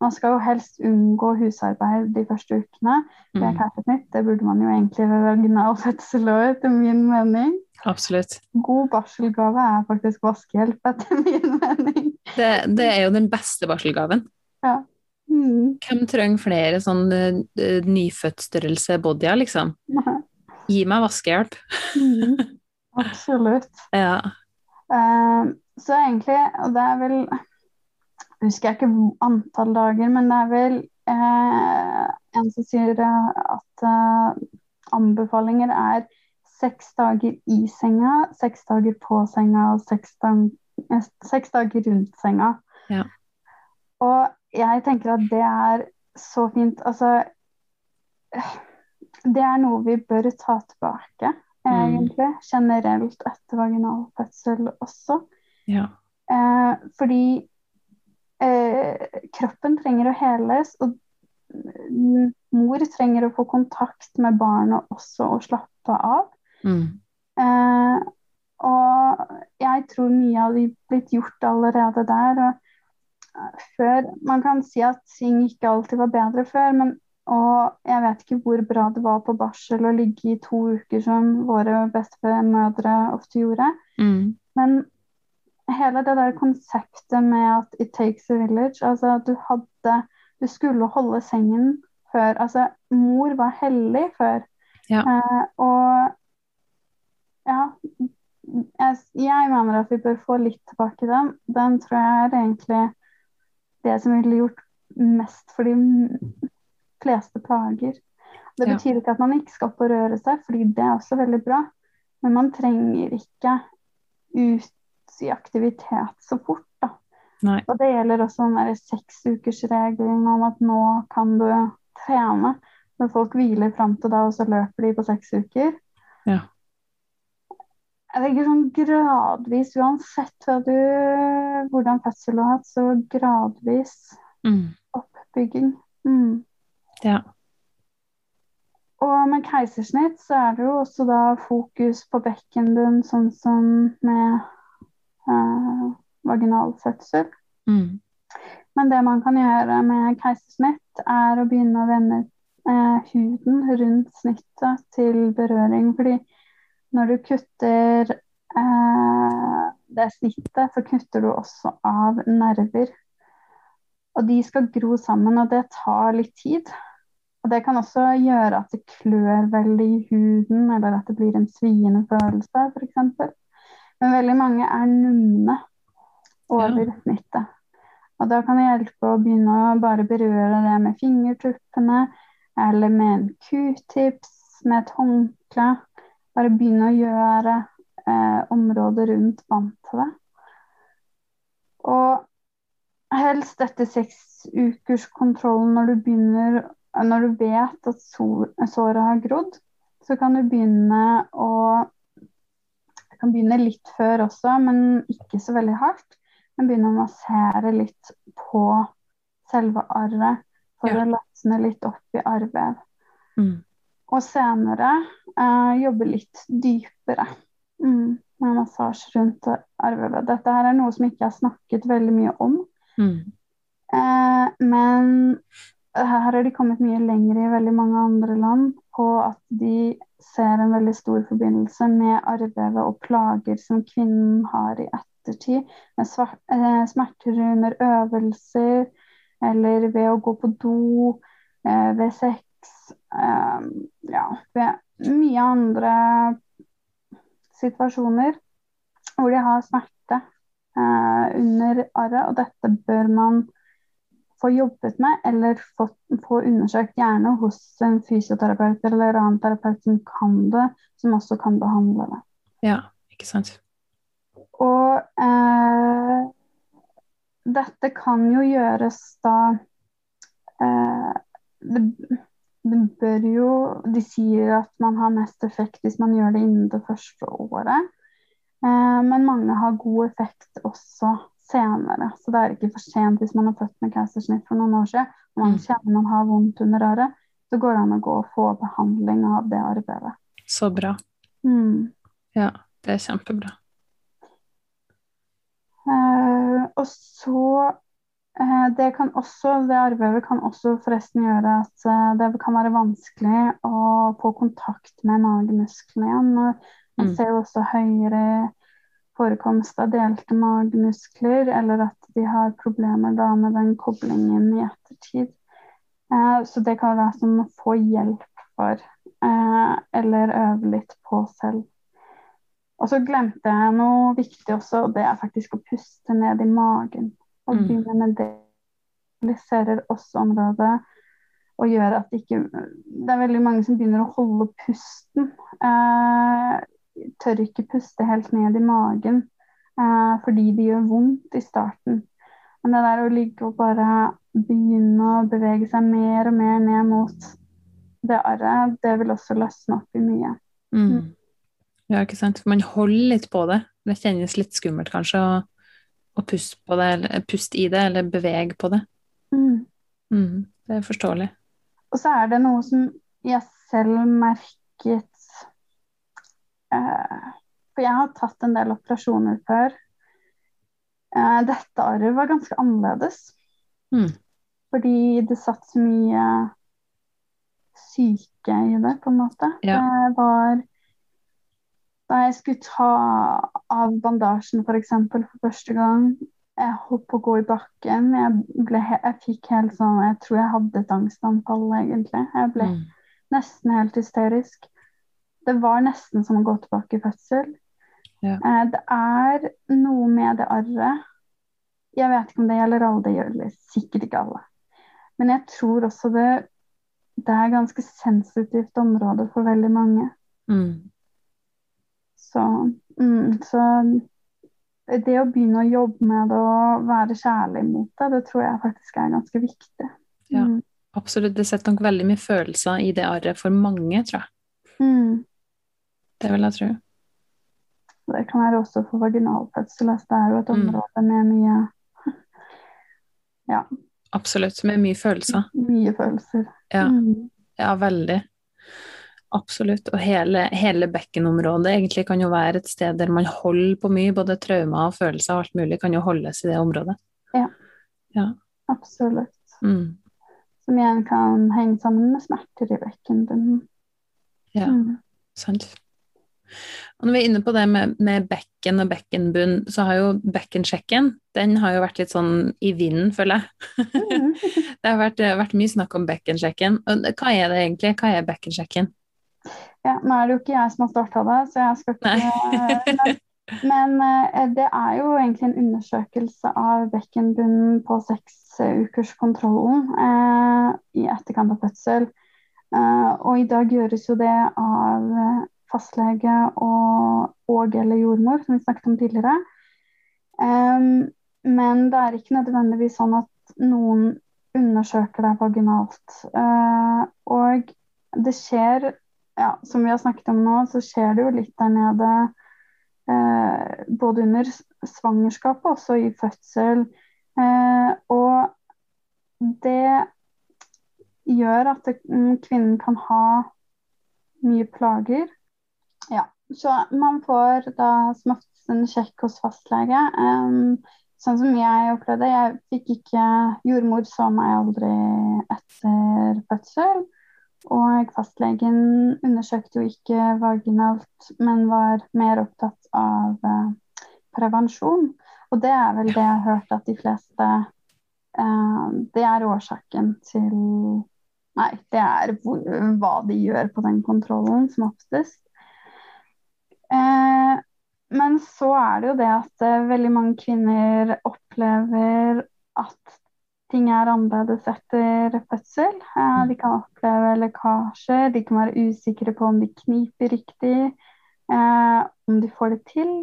Man skal jo helst unngå husarbeid de første ukene. Det er klart et nytt, Det burde man jo egentlig ved av fødsel òg, etter min mening. Absolutt. God barselgave er faktisk vaskehjelp, etter min mening. Det, det er jo den beste barselgaven. Ja. Mm. Hvem trenger flere sånn uh, nyfødtstørrelse bodyer, liksom? Gi meg vaskehjelp. Mm. Absolutt. Ja. Uh, så egentlig, og det er vel Husker jeg ikke antall dager, men det er vel eh, en som sier eh, at eh, anbefalinger er seks dager i senga, seks dager på senga og seks, dag, eh, seks dager rundt senga. Ja. Og jeg tenker at det er så fint. Altså Det er noe vi bør ta tilbake, egentlig. Generelt etter vaginal fødsel også. ja. Eh, fordi eh, kroppen trenger å heles, og mor trenger å få kontakt med barnet også og slappe av. Mm. Eh, og jeg tror mye hadde blitt gjort allerede der. Og eh, før Man kan si at ting ikke alltid var bedre før, men og jeg vet ikke hvor bra det var på barsel å ligge i to uker, som våre bestemødre ofte gjorde. Mm. Men hele det der konseptet med at it takes a village Altså du hadde Du skulle holde sengen før Altså, mor var hellig før. Ja. Eh, og ja jeg, jeg mener at vi bør få litt tilbake den. Den tror jeg er egentlig det som ville gjort mest for de fleste plager. Det betyr ikke at man ikke skal opp og røre seg, fordi det er også veldig bra. Men man trenger ikke ut i aktivitet så fort, da. Nei. Og det gjelder også den seksukersregelen om at nå kan du trene. Når folk hviler fram til da, og så løper de på seks uker. Ja. Jeg tenker sånn gradvis, uansett du, hvordan fødsel du har hatt, så gradvis Mm. oppbygging. Mm. Ja. Og med keisersnitt så er det jo også da fokus på bekkenbunn, sånn som med eh, vaginal fødsel. Mm. Men det man kan gjøre med keisersnitt, er å begynne å vende eh, huden rundt snittet til berøring. Fordi når du kutter eh, det snittet, så kutter du også av nerver. Og de skal gro sammen, og det tar litt tid. Og det kan også gjøre at det klør veldig i huden, eller at det blir en sviende følelse, f.eks. Men veldig mange er numne over snittet. Og da kan det hjelpe å begynne å bare berøre det med fingertuppene, eller med en q-tips, med et håndkle. Bare begynne å gjøre eh, området rundt vant til det. Og helst etter seksukerskontrollen når du begynner Når du vet at såret har grodd, så kan du begynne å kan begynne litt før også, men ikke så veldig hardt. Men begynne å massere litt på selve arret for ja. å løsne litt opp i arrvev. Mm. Og senere eh, jobbe litt dypere mm, med massasje rundt arrvevet. Dette her er noe som ikke er snakket veldig mye om. Mm. Eh, men her har de kommet mye lenger i veldig mange andre land på at de ser en veldig stor forbindelse med arrvevet og plager som kvinnen har i ettertid. Med eh, smerter under øvelser eller ved å gå på do, eh, ved sex eh, Ja, ved mye andre situasjoner hvor de har smerte under arret, og dette bør man få jobbet med eller få, få, undersøkt, gjerne hos en fysioterapeut eller annen terapeut som kan det, som også kan behandle det. Ja, ikke sant. Og eh, dette kan jo gjøres da eh, det, det, bør jo De sier at man har mest effekt hvis man gjør det innen det første året. Eh, men mange har god effekt også senere. Så det er ikke for sent hvis man har født med keisersnitt for noen år siden. Og man mm. kjenner man har vondt under øret, så går det an å gå og få behandling av det arbeidet. Så bra. Mm. Ja, det er kjempebra. Uh, og så uh, Det kan også, det arbeidet kan også forresten gjøre at uh, det kan være vanskelig å få kontakt med magemusklene igjen. Man mm. ser jo også høyere forekomst av delte magemuskler, eller at de har problemer da med den koblingen i ettertid. så det kan være som å få hjelp for, eller øve litt på selv. Og så glemte jeg noe viktig også, og det er faktisk å puste ned i magen. Og mm. begynne med det. Mobiliserer også området og gjør at det ikke Det er veldig mange som begynner å holde pusten. Eh, tør ikke puste helt ned i magen eh, fordi det gjør vondt i starten. Men det der å ligge og bare begynne å bevege seg mer og mer ned mot det arret, det vil også løsne opp i mye. Mm. mm. Ja, ikke sant. For man holder litt på det. Det kjennes litt skummelt kanskje å, å puste på det, eller puste i det, eller bevege på det. Mm. Mm, det er forståelig. Og så er det noe som jeg selv merket For jeg har tatt en del operasjoner før. Uh, dette arret var ganske annerledes. Mm. Fordi det satt så mye syke i det, på en måte. Ja. Det var da jeg skulle ta av bandasjen. For, for første gang, jeg holdt på å gå i bakken. Jeg, ble, jeg fikk helt sånn Jeg tror jeg hadde et angstanfall, egentlig. Jeg ble mm. nesten helt hysterisk. Det var nesten som å gå tilbake i fødsel. Ja. Eh, det er noe med det arret Jeg vet ikke om det gjelder alle, det gjelder sikkert ikke alle. Men jeg tror også det, det er ganske sensitivt område for veldig mange. Mm. Så, mm, så, det å begynne å jobbe med det og være kjærlig mot det, det tror jeg faktisk er ganske viktig. Ja, mm. absolutt. Det setter nok veldig mye følelser i det arret for mange, tror jeg. Mm. Det vil jeg tro. Det kan være også for vaginalfødsel. Altså det er jo et mm. område med mye Ja. Absolutt. Med mye følelser. Mye følelser. Ja, mm. ja veldig. Absolutt. Og hele, hele bekkenområdet egentlig kan jo være et sted der man holder på mye. Både traumer og følelser og alt mulig kan jo holdes i det området. Ja. ja. Absolutt. Mm. Som igjen kan henge sammen med smerter i bekken. Ja, mm. sant. Og når vi er inne på det med, med bekken og bekkenbunn, så har jo bekkensjekken den har jo vært litt sånn i vinden, føler jeg. Mm. det har vært, vært, mye snakk om bekkensjekken. Hva er det egentlig? Hva er bekkensjekken? Ja, nå er det jo ikke jeg som har starta det, så jeg skal ikke Men, men eh, det er jo egentlig en undersøkelse av bekkenbunnen på seksukerskontrollen eh, i etterkant av fødsel. Eh, og i dag gjøres jo det av eh, fastlege og, og eller jordmor, som vi snakket om tidligere. Um, men det er ikke nødvendigvis sånn at noen undersøker deg vaginalt. Uh, og det skjer, ja, som vi har snakket om nå, så skjer det jo litt der nede uh, både under svangerskapet og også i fødsel. Uh, og det gjør at det, mm, kvinnen kan ha mye plager. Ja, så man får da som oftest en sjekk hos fastlege. Um, sånn som jeg opplevde Jeg fikk ikke Jordmor så meg aldri etter fødsel. Og fastlegen undersøkte jo ikke vaginalt, men var mer opptatt av uh, prevensjon. Og det er vel det jeg har hørt at de fleste uh, Det er årsaken til Nei, det er hvor, hva de gjør på den kontrollen, som oftest. Uh, men så er det jo det at veldig mange kvinner opplever at ting er annerledes etter fødsel. Eh, de kan oppleve lekkasjer, de kan være usikre på om de kniper riktig, eh, om de får det til.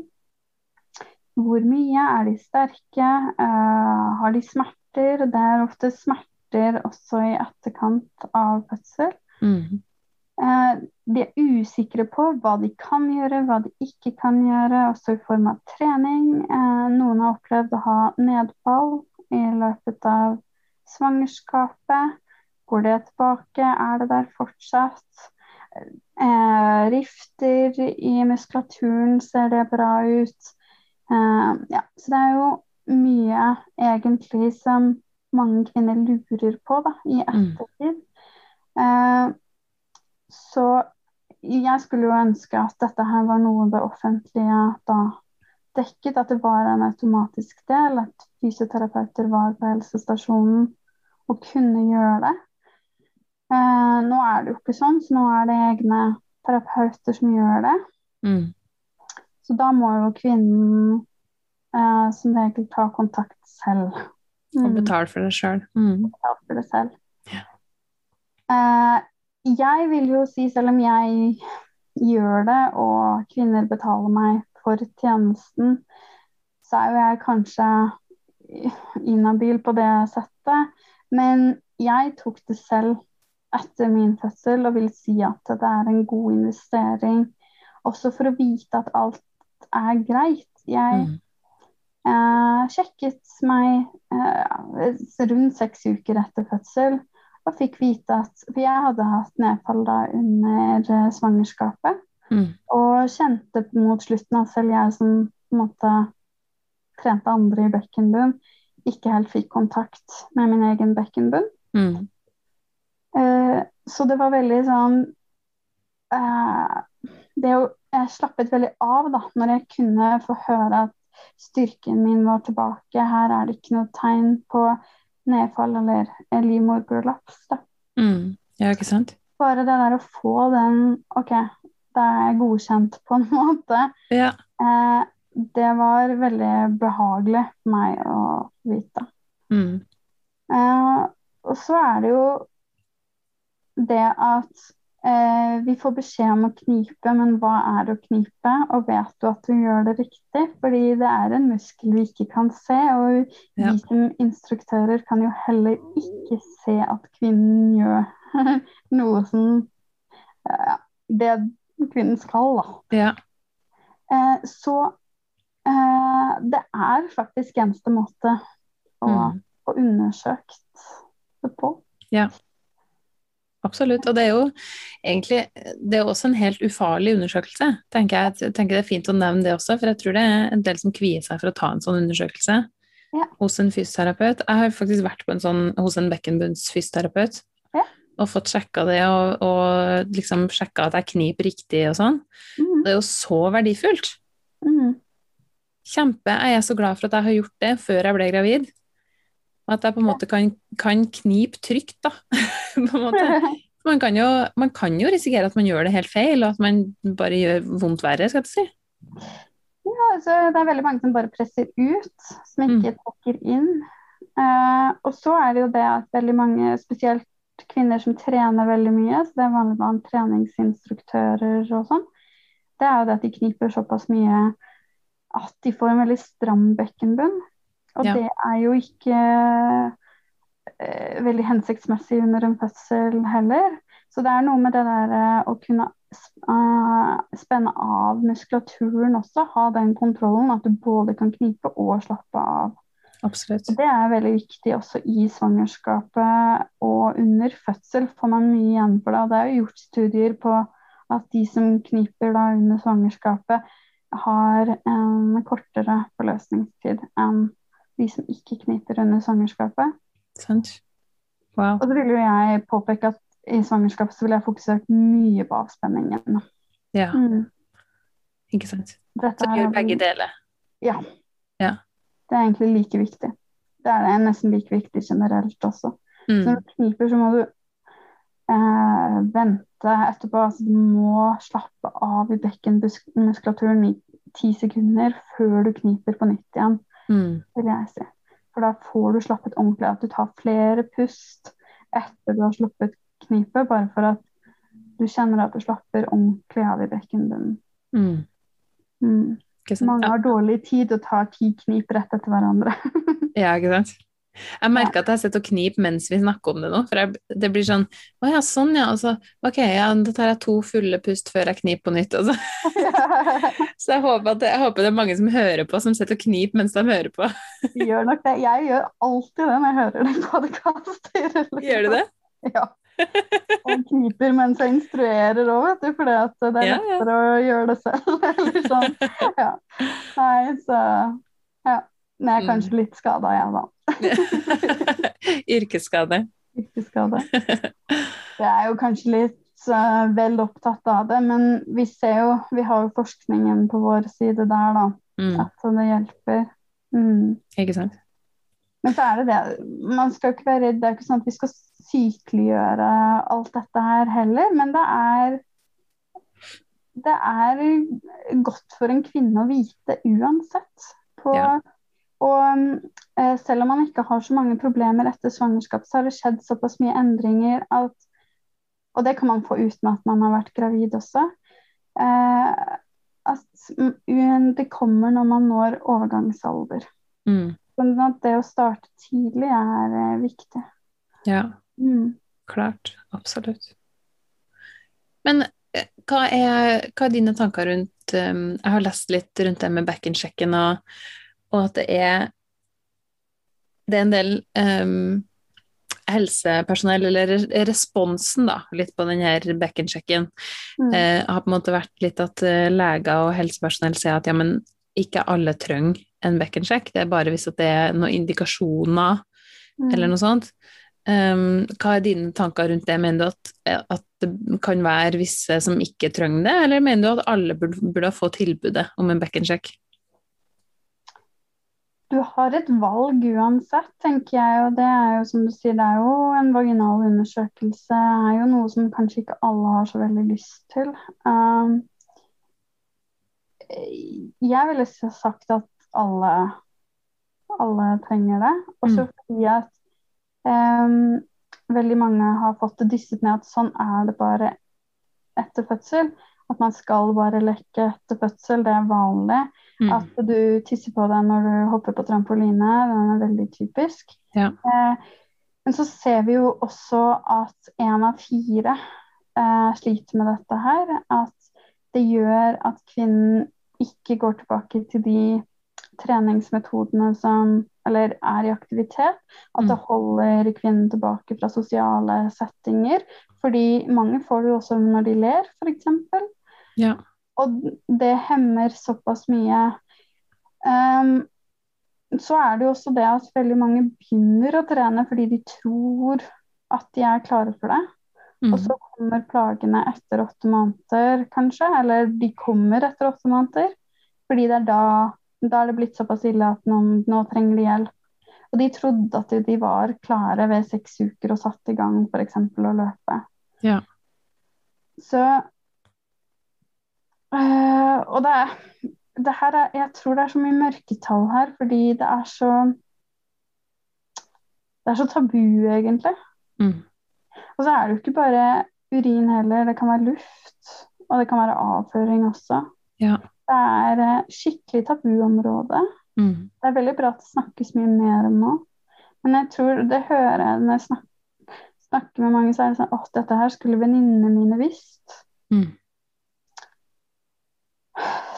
Hvor mye? Er de sterke? Eh, har de smerter? Det er ofte smerter også i etterkant av fødsel. Mm. De er usikre på hva de kan gjøre, hva de ikke kan gjøre, også i form av trening. Noen har opplevd å ha nedfall i løpet av svangerskapet? Går det tilbake? Er det der fortsatt? Eh, rifter i muskulaturen, ser det bra ut? Eh, ja, så det er jo mye egentlig som mange kvinner lurer på da, i mm. ettertid. Mm. Eh, så jeg skulle jo ønske at dette her var noe det offentlige da dekket, at det var en automatisk del, at fysioterapeuter var på helsestasjonen og kunne gjøre det. Eh, nå er det jo ikke sånn, så nå er det egne terapeuter som gjør det. Mm. Så da må jo kvinnen eh, som regel ta kontakt selv. Mm. Og betale for det sjøl. Mm. Betale for det selv. Ja. Eh, jeg vil jo si, selv om jeg gjør det, og kvinner betaler meg for tjenesten, så er jo jeg kanskje inhabil på det settet. Men jeg tok det selv etter min fødsel og vil si at det er en god investering. Også for å vite at alt er greit. Jeg mm. eh, sjekket meg eh, rundt seks uker etter fødsel og fikk vite at For jeg hadde hatt nedfall da under eh, svangerskapet. Mm. Og kjente mot slutten at selv jeg som på en måte trente andre i bekkenbunn, ikke helt fikk kontakt med min egen bekkenbunn. Mm. Uh, så det var veldig sånn uh, det å, Jeg slappet veldig av da, når jeg kunne få høre at styrken min var tilbake. Her er det ikke noe tegn på nedfall eller livmorprolaps. Mm. Ja, ikke sant? Bare det der å få den OK, det er godkjent på en måte. Ja. Eh, det var veldig behagelig for meg å vite. Mm. Eh, og så er det jo det at eh, vi får beskjed om å knipe, men hva er å knipe? Og vet du at du gjør det riktig? Fordi det er en muskel vi ikke kan se. Og ja. vi som instruktører kan jo heller ikke se at kvinnen gjør noe som eh, Det kvinnen skal, da. Ja. Eh, så Eh, det er faktisk eneste måte å mm. undersøkt det på. Ja. Absolutt. Og det er jo egentlig det er også en helt ufarlig undersøkelse. tenker Jeg Jeg tenker det er fint å nevne det også, for jeg tror det er en del som kvier seg for å ta en sånn undersøkelse ja. hos en fysioterapeut. Jeg har faktisk vært på en sånn hos en bekkenbunnsfysioterapeut ja. og fått sjekka det, og, og liksom sjekka at jeg kniper riktig og sånn. Mm. Det er jo så verdifullt. Mm. Kjempe. Jeg er så glad for at jeg har gjort det før jeg ble gravid. At jeg på en måte kan, kan knipe trygt, da. man, kan jo, man kan jo risikere at man gjør det helt feil, og at man bare gjør vondt verre, skal jeg si. Ja, altså, det er veldig mange som bare presser ut, som ikke mm. trekker inn. Uh, og så er det jo det at veldig mange, spesielt kvinner som trener veldig mye, så det er vanlig blant treningsinstruktører og sånn, det er jo det at de kniper såpass mye at de får en veldig stram bekkenbunn. Og Ja. det er jo ikke eh, veldig hensiktsmessig under en fødsel heller. Så det er noe med det der eh, å kunne eh, spenne av muskulaturen også, ha den kontrollen, at du både kan knipe og slappe av. Absolutt. Det er veldig viktig også i svangerskapet og under fødsel får man mye igjen for det. Det er jo gjort studier på at de som kniper da under svangerskapet, har en kortere forløsningstid enn de som ikke kniper under svangerskapet. Sant. Wow. Og så vil jo jeg påpeke at i svangerskapet så vil jeg fokusert mye på avspenningen. Ja, Mm. ikke sant. Dette Så gjør begge deler. Ja. Ja. Det er egentlig like viktig. Det er det nesten like viktig generelt også. Så Mm. når du kniper, så må du eh, vente etterpå. Altså, du må slappe av i bekkenmuskulaturen i ti sekunder før du kniper på nytt igjen, Mm. vil jeg si. For da får du slappet ordentlig. At du tar flere pust etter du har sluppet knipet, bare for at du kjenner at du slapper ordentlig av i bekkenbunnen. Mm. Mm. Mange har dårlig tid og tar ti knip rett etter hverandre. Ja, ikke sant? Jeg merker at jeg sitter og kniper mens vi snakker om det nå, for jeg, det blir sånn Å ja, sånn ja. Altså, ok, ja, da tar jeg to fulle pust før jeg kniper på nytt. Altså. Så jeg håper, at det, jeg håper det er mange som hører på, som sitter og kniper mens de hører på. gjør nok det. Jeg gjør alltid det når jeg hører det podkasten. Gjør du det? Ja. Og kniper mens jeg instruerer òg, vet du, for det er Ja, ja. lettere å gjøre det selv. Eller sånn. Ja. Nei, så Ja. Men jeg er kanskje Mm. litt skada, jeg, da. Yrkesskade. Yrkesskade. Jeg er jo kanskje litt uh, vel opptatt av det, men vi ser jo Vi har jo forskningen på vår side der, da. Mm. At det hjelper. Mm. Ikke sant? Men så er det det. Man skal ikke være redd. Det er ikke sånn at vi skal sykeliggjøre alt dette her heller, men det er det er godt for en kvinne å vite uansett. På, Ja. Og eh, selv om man ikke har så mange problemer etter svangerskap, så har det skjedd såpass mye endringer at Og det kan man få uten at man har vært gravid også. Eh, at det kommer når man når overgangsalder. Mm. Sånn at det å starte tidlig er eh, viktig. Ja, Mm. klart. Absolutt. Men hva er, hva er dine tanker rundt Jeg har lest litt rundt det med bekkensjekken og, og at det er det er en del um, helsepersonell, eller responsen da, litt på denne bekkensjekken, Mm. eh, har på en måte vært litt at eh, leger og helsepersonell sier at ja, men ikke alle trenger en bekkensjekk, det er bare hvis det er noen indikasjoner Mm. eller noe sånt. Um, hva er dine tanker rundt det? Mener du at, at det kan være visse som ikke trenger det, eller mener du at alle burde, burde få tilbudet om en backensjekk? Du har et valg uansett, tenker jeg. Og det er jo som du sier, det er jo en vaginal undersøkelse. Er jo noe som kanskje ikke alle har så veldig lyst til. Um, jeg ville sagt at alle, alle trenger det. Også så fordi at um, veldig mange har fått det dysset ned at sånn er det bare etter fødsel. At man skal bare lekke etter fødsel, det er vanlig. Mm. At du tisser på deg når du hopper på trampoline, den er veldig typisk. Ja. Eh, men så ser vi jo også at én av fire eh, sliter med dette her. At det gjør at kvinnen ikke går tilbake til de treningsmetodene som eller er i aktivitet. At det Mm. holder kvinnen tilbake fra sosiale settinger. Fordi mange får det jo også når de ler, f.eks. Ja. Og det hemmer såpass mye. Um, så er det jo også det at veldig mange begynner å trene fordi de tror at de er klare for det. Mm. Og så kommer plagene etter åtte måneder, kanskje. Eller de kommer etter åtte måneder. Fordi det er da, da er det blitt såpass ille at noen, nå trenger de hjelp. Og de trodde at de, var klare ved seks uker og satte i gang f.eks. å løpe. Ja. Så eh, Og det, det her er Jeg tror det er så mye mørketall her, fordi det er så Det er så tabu, egentlig. Mm. Og så er det jo ikke bare urin heller, det kan være luft, og det kan være avføring også. Ja. Det er eh, skikkelig tabuområde. Mm. Det er veldig bra at det snakkes mye mer om nå. Men jeg tror det hører jeg når jeg snakker, snakker med mange, så er det sånn Å, dette her skulle venninnene mine visst. Mm.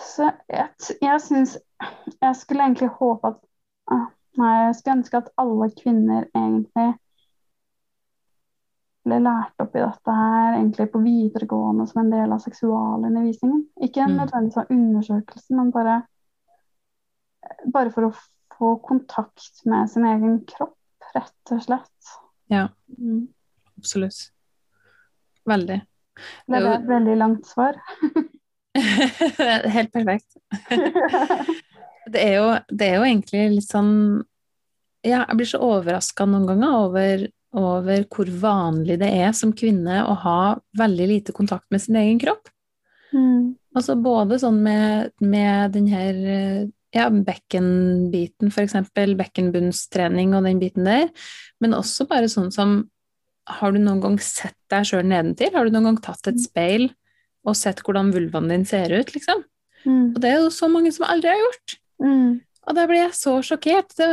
Så jeg, jeg syns Jeg skulle egentlig håpe at ah, Nei, jeg skulle ønske at alle kvinner egentlig ble lært opp i dette her egentlig på videregående som en del av seksualundervisningen. Ikke en nødvendigvis av undersøkelsen, men bare, bare for å få kontakt med sin egen kropp, rett og slett. Ja. Mm. Absolutt. Veldig. Det ble et veldig langt svar. Helt perfekt. Det er, jo, det er jo egentlig litt sånn Ja, jeg blir så overraska noen ganger over, over hvor vanlig det er som kvinne å ha veldig lite kontakt med sin egen kropp. Mm. Altså både sånn med, med den her ja, bekkenbiten, eksempel, bekkenbunnstrening og den biten der, men også bare sånn som Har du noen gang sett deg sjøl nedentil? Har du noen gang tatt et speil og sett hvordan vulvaen din ser ut, liksom? Mm. Og det er jo så mange som aldri har gjort. Mm. Og da ble jeg så sjokkert. Det,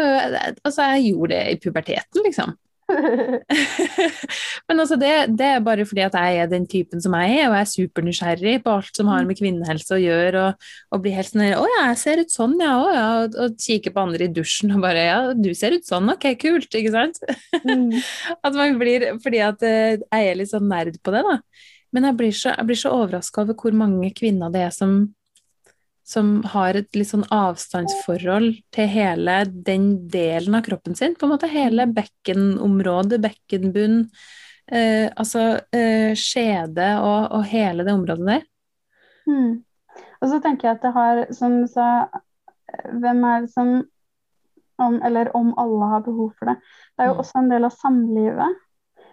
altså, jeg gjorde det i puberteten, liksom. Men altså, det, det er bare fordi at jeg er den typen som jeg er, og jeg er supernysgjerrig på alt som har med kvinnehelse å gjøre, og, og blir helt sånn Å ja, jeg ser ut sånn, ja. Å ja. Og, og kikker på andre i dusjen og bare Ja, du ser ut sånn, ok, kult. Ikke sant? Mm. At man blir Fordi at eh, jeg er litt sånn nerd på det, da. Men jeg blir så, jeg blir så overraska over hvor mange kvinner det er som som har et litt sånn avstandsforhold til hele den delen av kroppen sin. På en måte hele bekkenområdet, bekkenbunn, eh, altså eh, skjede og, og hele det området der. Mm. Og så tenker jeg at det har, som du sa, hvem er det som om, Eller om alle har behov for det. Det er jo Mm. også en del av samlivet.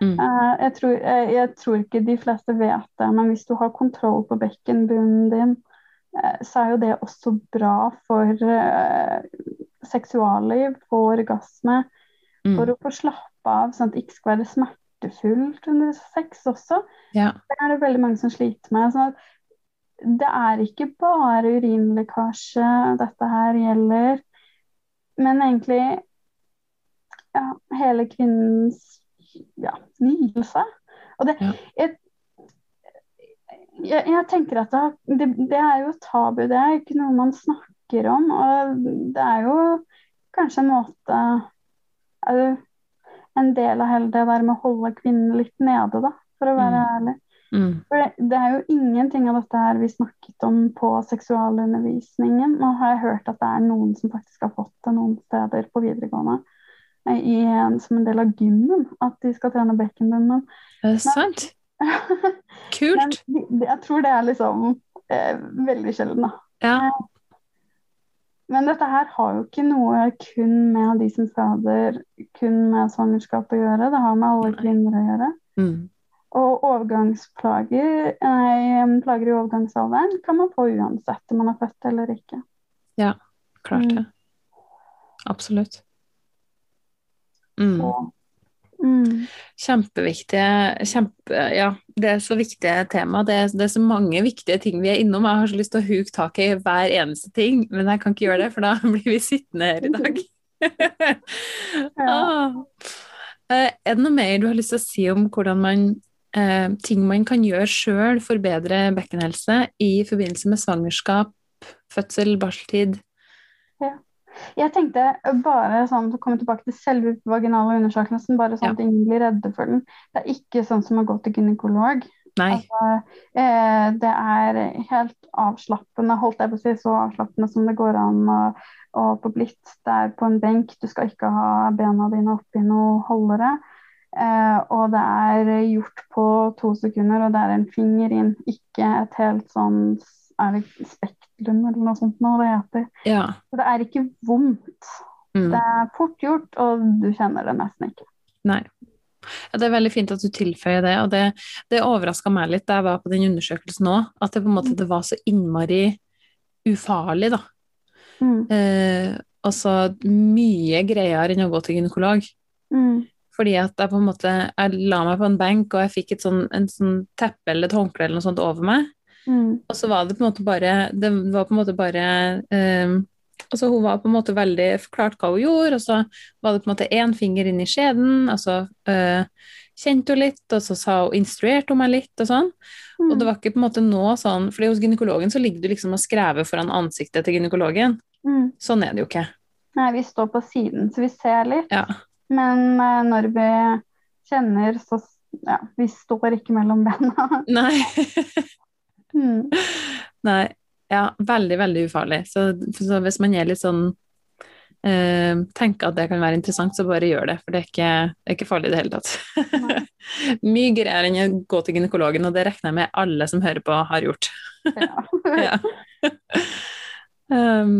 Mm. Eh, jeg, tror, jeg, jeg tror ikke de fleste vet det, men hvis du har kontroll på bekkenbunnen din, eh, så er jo det også bra for uh, seksualliv, for orgasme, Mm. for å få slappe av, sånn at det ikke skal være smertefullt under sex også. Ja. Det er det veldig mange som sliter med. Sånn at det er ikke bare urinlekkasje dette her gjelder, men egentlig ja, hele kvinnens ja, nytelse. Og det, jeg, jeg, jeg tenker at det, det, er jo tabu, det er ikke noe man snakker om. Og det er jo kanskje en måte En del av hele det der med å holde kvinnen litt nede, da, for å være ærlig. Mm. For det, det er jo ingenting av dette her vi snakket om på seksualundervisningen. Nå har jeg hørt at det er noen som faktisk har fått det noen steder på videregående. Eh, I som en del av gymmen, at de skal trene bekkenbunnen. Er det sant? Kult. Men, de, jeg tror det er liksom eh, veldig sjelden, da. Ja. Men dette her har jo ikke noe kun med de som føder, kun med svangerskap å gjøre. Det har med alle kvinner å gjøre. Mm. Og overgangsplager, nei, plager i overgangsalderen kan man få uansett om man er født eller ikke. Ja, Klart det. Absolutt. Mm. Og, mm, Kjempeviktige kjempe, Ja, det er så viktige tema. Det er, det er så mange viktige ting vi er innom. Jeg har så lyst til å huke tak i hver eneste ting, men jeg kan ikke gjøre det, for da blir vi sittende her i dag. ah. Eh, Er det noe mer du har lyst til å si om hvordan man eh, ting man kan gjøre sjøl for bedre bekkenhelse i forbindelse med svangerskap, fødsel, barseltid? Jeg tenkte bare sånn å komme tilbake til selve vaginale undersøkelsen, bare sånn Ja. at ingen blir redde for den. Det er ikke sånn som å gå til gynekolog. Nei. Eh, det er helt avslappende, holdt jeg på å si, så avslappende som det går an å, å få blitt. Det er på en benk, du skal ikke ha bena dine oppi noe holdere. Eh, og det er gjort på to sekunder, og det er en finger inn, ikke et helt sånn Er det spektrum eller noe sånt nå det heter? Ja. Så det er ikke vondt. Mm. Det er fort gjort, og du kjenner det nesten ikke. Nei. Ja, det er veldig fint at du tilføyer det, og det, det overraska meg litt da jeg var på den undersøkelsen òg, at det på en måte det var så innmari ufarlig, da. Mm. Eh, altså mye greiere enn å gå til gynekolog. Mm. Fordi at jeg på en måte Jeg la meg på en benk, og jeg fikk et sånn, en sånn teppe eller et håndkle eller noe sånt over meg. Mm. Og så var det på en måte bare Det var på en måte bare eh, altså hun var på en måte veldig forklart hva hun gjorde, og så var det på en måte én finger inn i skjeden, og så øh, kjente hun litt, og så sa hun, instruerte hun meg litt, og sånn. Mm. Og det var ikke på en måte nå sånn, fordi hos gynekologen så ligger du liksom og skrever foran ansiktet til gynekologen. Mm. Sånn er det jo ikke. Nei, vi står på siden, så vi ser litt. Ja. Men uh, når vi kjenner, så ja, vi står ikke mellom bena. Nei. mm. Nei. Ja, veldig, veldig ufarlig. Så, så hvis man er litt sånn uh, tenker at det kan være interessant, så bare gjør det. For det er ikke, det er ikke farlig i det hele tatt. Mye greier enn å gå til gynekologen, og det regner jeg med alle som hører på, har gjort. ja. um,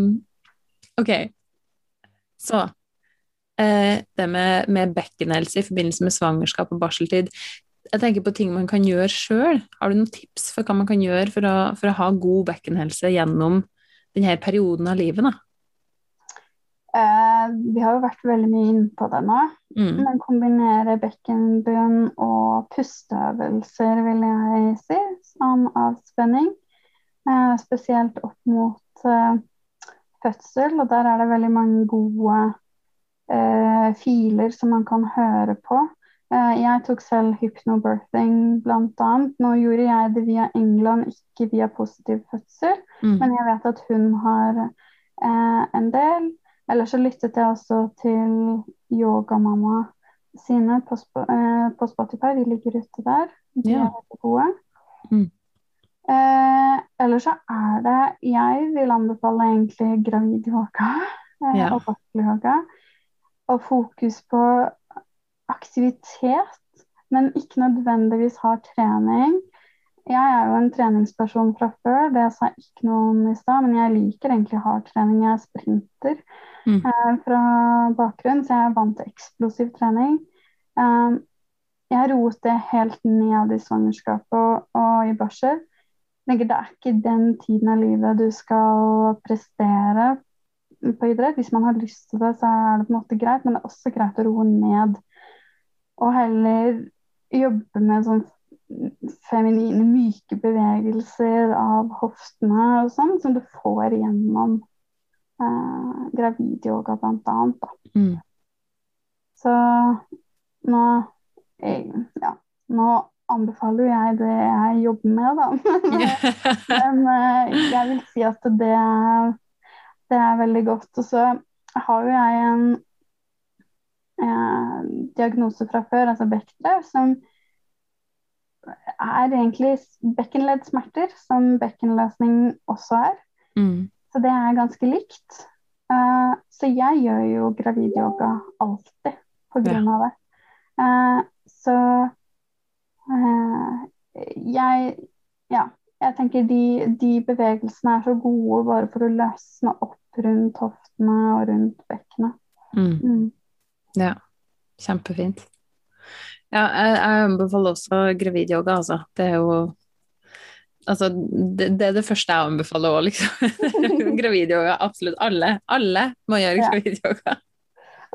ok, så Eh, det med, med bekkenhelse i forbindelse med svangerskap og barseltid. Jeg tenker på ting man kan gjøre sjøl. Har du noen tips for hva man kan gjøre for å, for å ha god bekkenhelse gjennom denne perioden av livet? Eh, vi har jo vært veldig mye inne på det nå. Mm. Men kombinere bekkenbunn og pusteøvelser, vil jeg si, som avspenning. Eh, spesielt opp mot eh, fødsel, og der er det veldig mange gode eh, filer som man kan høre på. Eh, jeg tok selv hypnobirthing bl.a. Nå gjorde jeg det via England, ikke via positiv fødsel, mm. men jeg vet at hun har eh, en del. Eller så lyttet jeg også til Yogamamma sine på, eh, på, Spotify. De ligger ute der. De ja. er veldig gode. Mm. Eh, eller så er det Jeg vil anbefale egentlig gravid yoga eh, ja. og barselyoga og fokus på aktivitet, men ikke nødvendigvis har trening. Jeg er jo en treningsperson fra før, det sa jeg ikke noe om i stad, men jeg liker egentlig hardtrening. Jeg er sprinter mm. eh, fra bakgrunn, så jeg er vant til eksplosiv trening. Um, jeg roet det helt ned i svangerskapet og, og i barsel. Det er ikke den tiden av livet du skal prestere på idrett. Hvis man har lyst til det, så er det på en måte greit, men det er også greit å roe ned. Og heller jobbe med sånn feminine, myke bevegelser av hoftene og sånn, som du får gjennom eh, gravidyoga. Da. Mm. Så nå Ja, nå anbefaler jeg det jeg jobber med, da. men eh, jeg vil si at det det er veldig godt. Og så har jo jeg en eh, diagnose fra før, altså Bechdel, som er egentlig bekkenleddsmerter, som bekkenløsning også er. Mm. Så det er ganske likt. Uh, så jeg gjør jo gravidyoga alltid på grunn ja. av det. Uh, så uh, jeg Ja, jeg tenker de, de, bevegelsene er så gode bare for å løsne opp rundt hoftene og rundt bekkenet. Mm. Mm. Ja, kjempefint. Ja, jeg, jeg anbefaler også gravidyoga, altså. Det er jo Altså, det, det, er det første jeg anbefaler òg, liksom. gravidyoga, absolutt. Alle. Alle må gjøre ja. gravidyoga.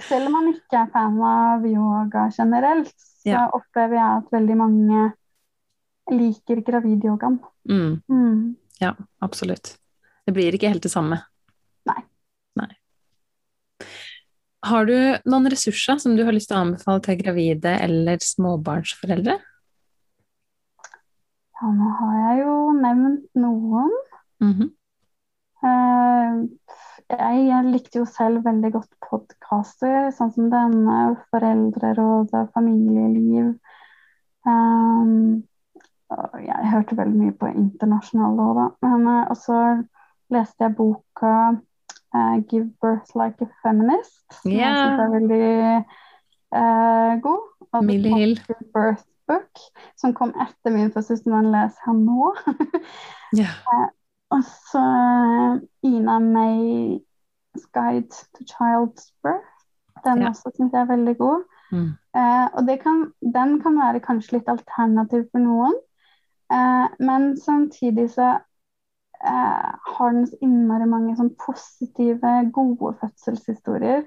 Selv om man ikke er fan av yoga generelt, så ja. opplever jeg at veldig mange liker gravidyogaen. Mm. Mm. Ja, absolutt. Det blir ikke helt det samme. Nei. Nei. Har du noen ressurser som du har lyst til å anbefale til gravide eller småbarnsforeldre? Ja, nå har jeg jo nevnt noen. Mm -hmm. jeg, jeg, likte jo selv veldig godt podkaster, sånn som denne, Foreldrerådet, Familieliv. Um, jeg hørte veldig mye på internasjonale òg, da. Men uh, også leste jeg boka uh, 'Give Birth Like a Feminist'. Som yeah. jeg syns er veldig uh, god. Og Millie Hill. Birth Book, som kom etter min første den leser her nå. yeah. uh, og så Ina May's Guide to Child's Birth. Den yeah. også syns jeg er veldig god. Mm. og kan, den kan være kanskje litt alternativ for noen. men samtidig så eh, har den så innmari mange sånn positive, gode fødselshistorier.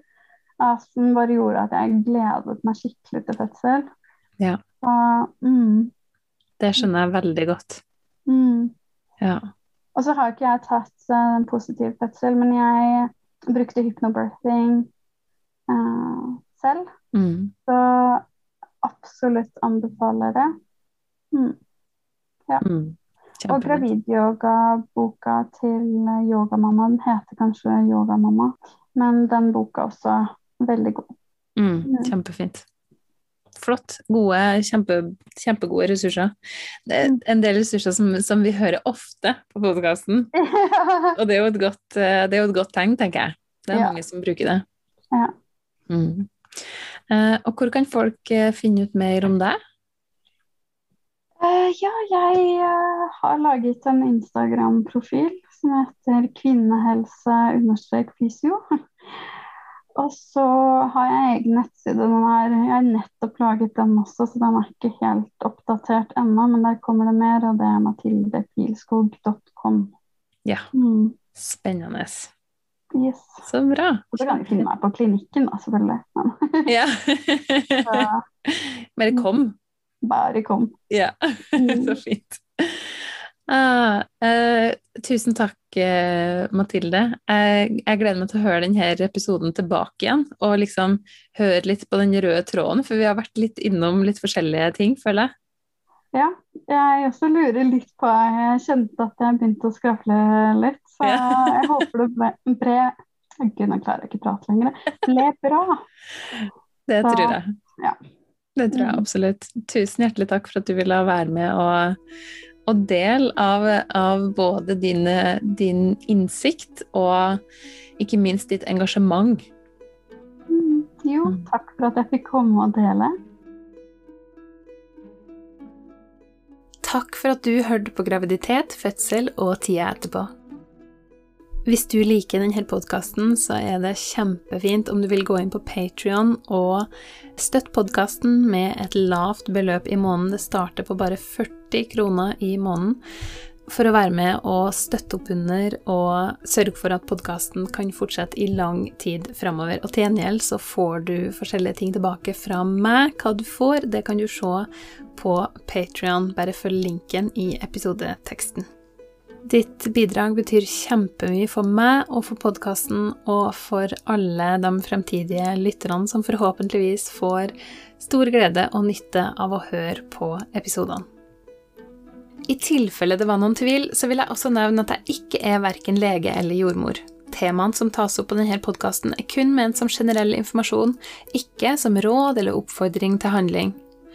Eh, som bare gjorde at jeg gledet meg skikkelig til fødsel. Ja. Og, mm. Det skjønner jeg veldig godt. Mm. Ja. Og så har ikke jeg tatt uh, en positiv fødsel, men jeg brukte hypnobirthing eh, selv. Mm. Så absolutt anbefaler det. Mm. Mm. Og gravidyogaboka til yogamammaen heter kanskje Yogamamma, men den boka også er veldig god. Mm. Mm. Kjempefint. Flott. Gode, kjempe, kjempegode ressurser. Det er en del ressurser som, som vi hører ofte på podkasten, og det er, jo et godt, eh, det jo et godt tegn, tenker jeg. Det er Ja. mange som bruker det. Ja. Mm. Eh, og hvor kan folk eh, finne ut mer om deg? Eh, ja, jeg uh, har laget en Instagram-profil som heter kvinnehelse-fysio. Og så har jeg egen nettside. Den er, jeg har nettopp laget den også, så den er ikke helt oppdatert ennå. Men der kommer det mer, og det er matildepilskog.com. Ja, Mm. spennende. Yes. Så bra. Og så kan du finne meg på klinikken, da, selvfølgelig. Men Ja. Bare kom. Bare kom. Ja, Mm. så fint. Ah, eh, tusen takk, eh, Mathilde. Jeg, jeg gleder meg til å høre denne episoden tilbake igjen, og liksom høre litt på den røde tråden, for vi har vært litt innom litt forskjellige ting, føler jeg. Ja, jeg også lurer litt på Jeg kjente at jeg begynte å skravle litt, så Ja. jeg håper det ble, ble Gud, nå klarer jeg ikke å prate lenger. Ble bra. Det Så, tror jeg. ja. Det tror jeg Mm. absolutt. Tusen hjertelig takk for at du ville være med og, og del av, av både din, din innsikt og ikke minst ditt engasjement. Mm, Jo, Mm. takk for at jeg fikk komme og dele. Takk for at du hørte på graviditet, fødsel og tida etterpå. Hvis du liker denne podkasten, så er det kjempefint om du vil gå inn på Patrion og støtte podkasten med et lavt beløp i måneden. Det starter på bare 40 kroner i måneden for å være med og støtte opp under og sørge for at podkasten kan fortsette i lang tid framover. Og til gjengjeld så får du forskjellige ting tilbake fra meg. Hva du får, det kan du se på Patrion. Bare følg linken i episodeteksten. Ditt bidrag betyr kjempemye for meg og for podkasten og for alle de fremtidige lytterne som forhåpentligvis får stor glede og nytte av å høre på episodene. I tilfelle det var noen tvil, så vil jeg også nevne at jeg ikke er verken lege eller jordmor. Temaene som tas opp på denne podkasten er kun ment som generell informasjon, ikke som råd eller oppfordring til handling.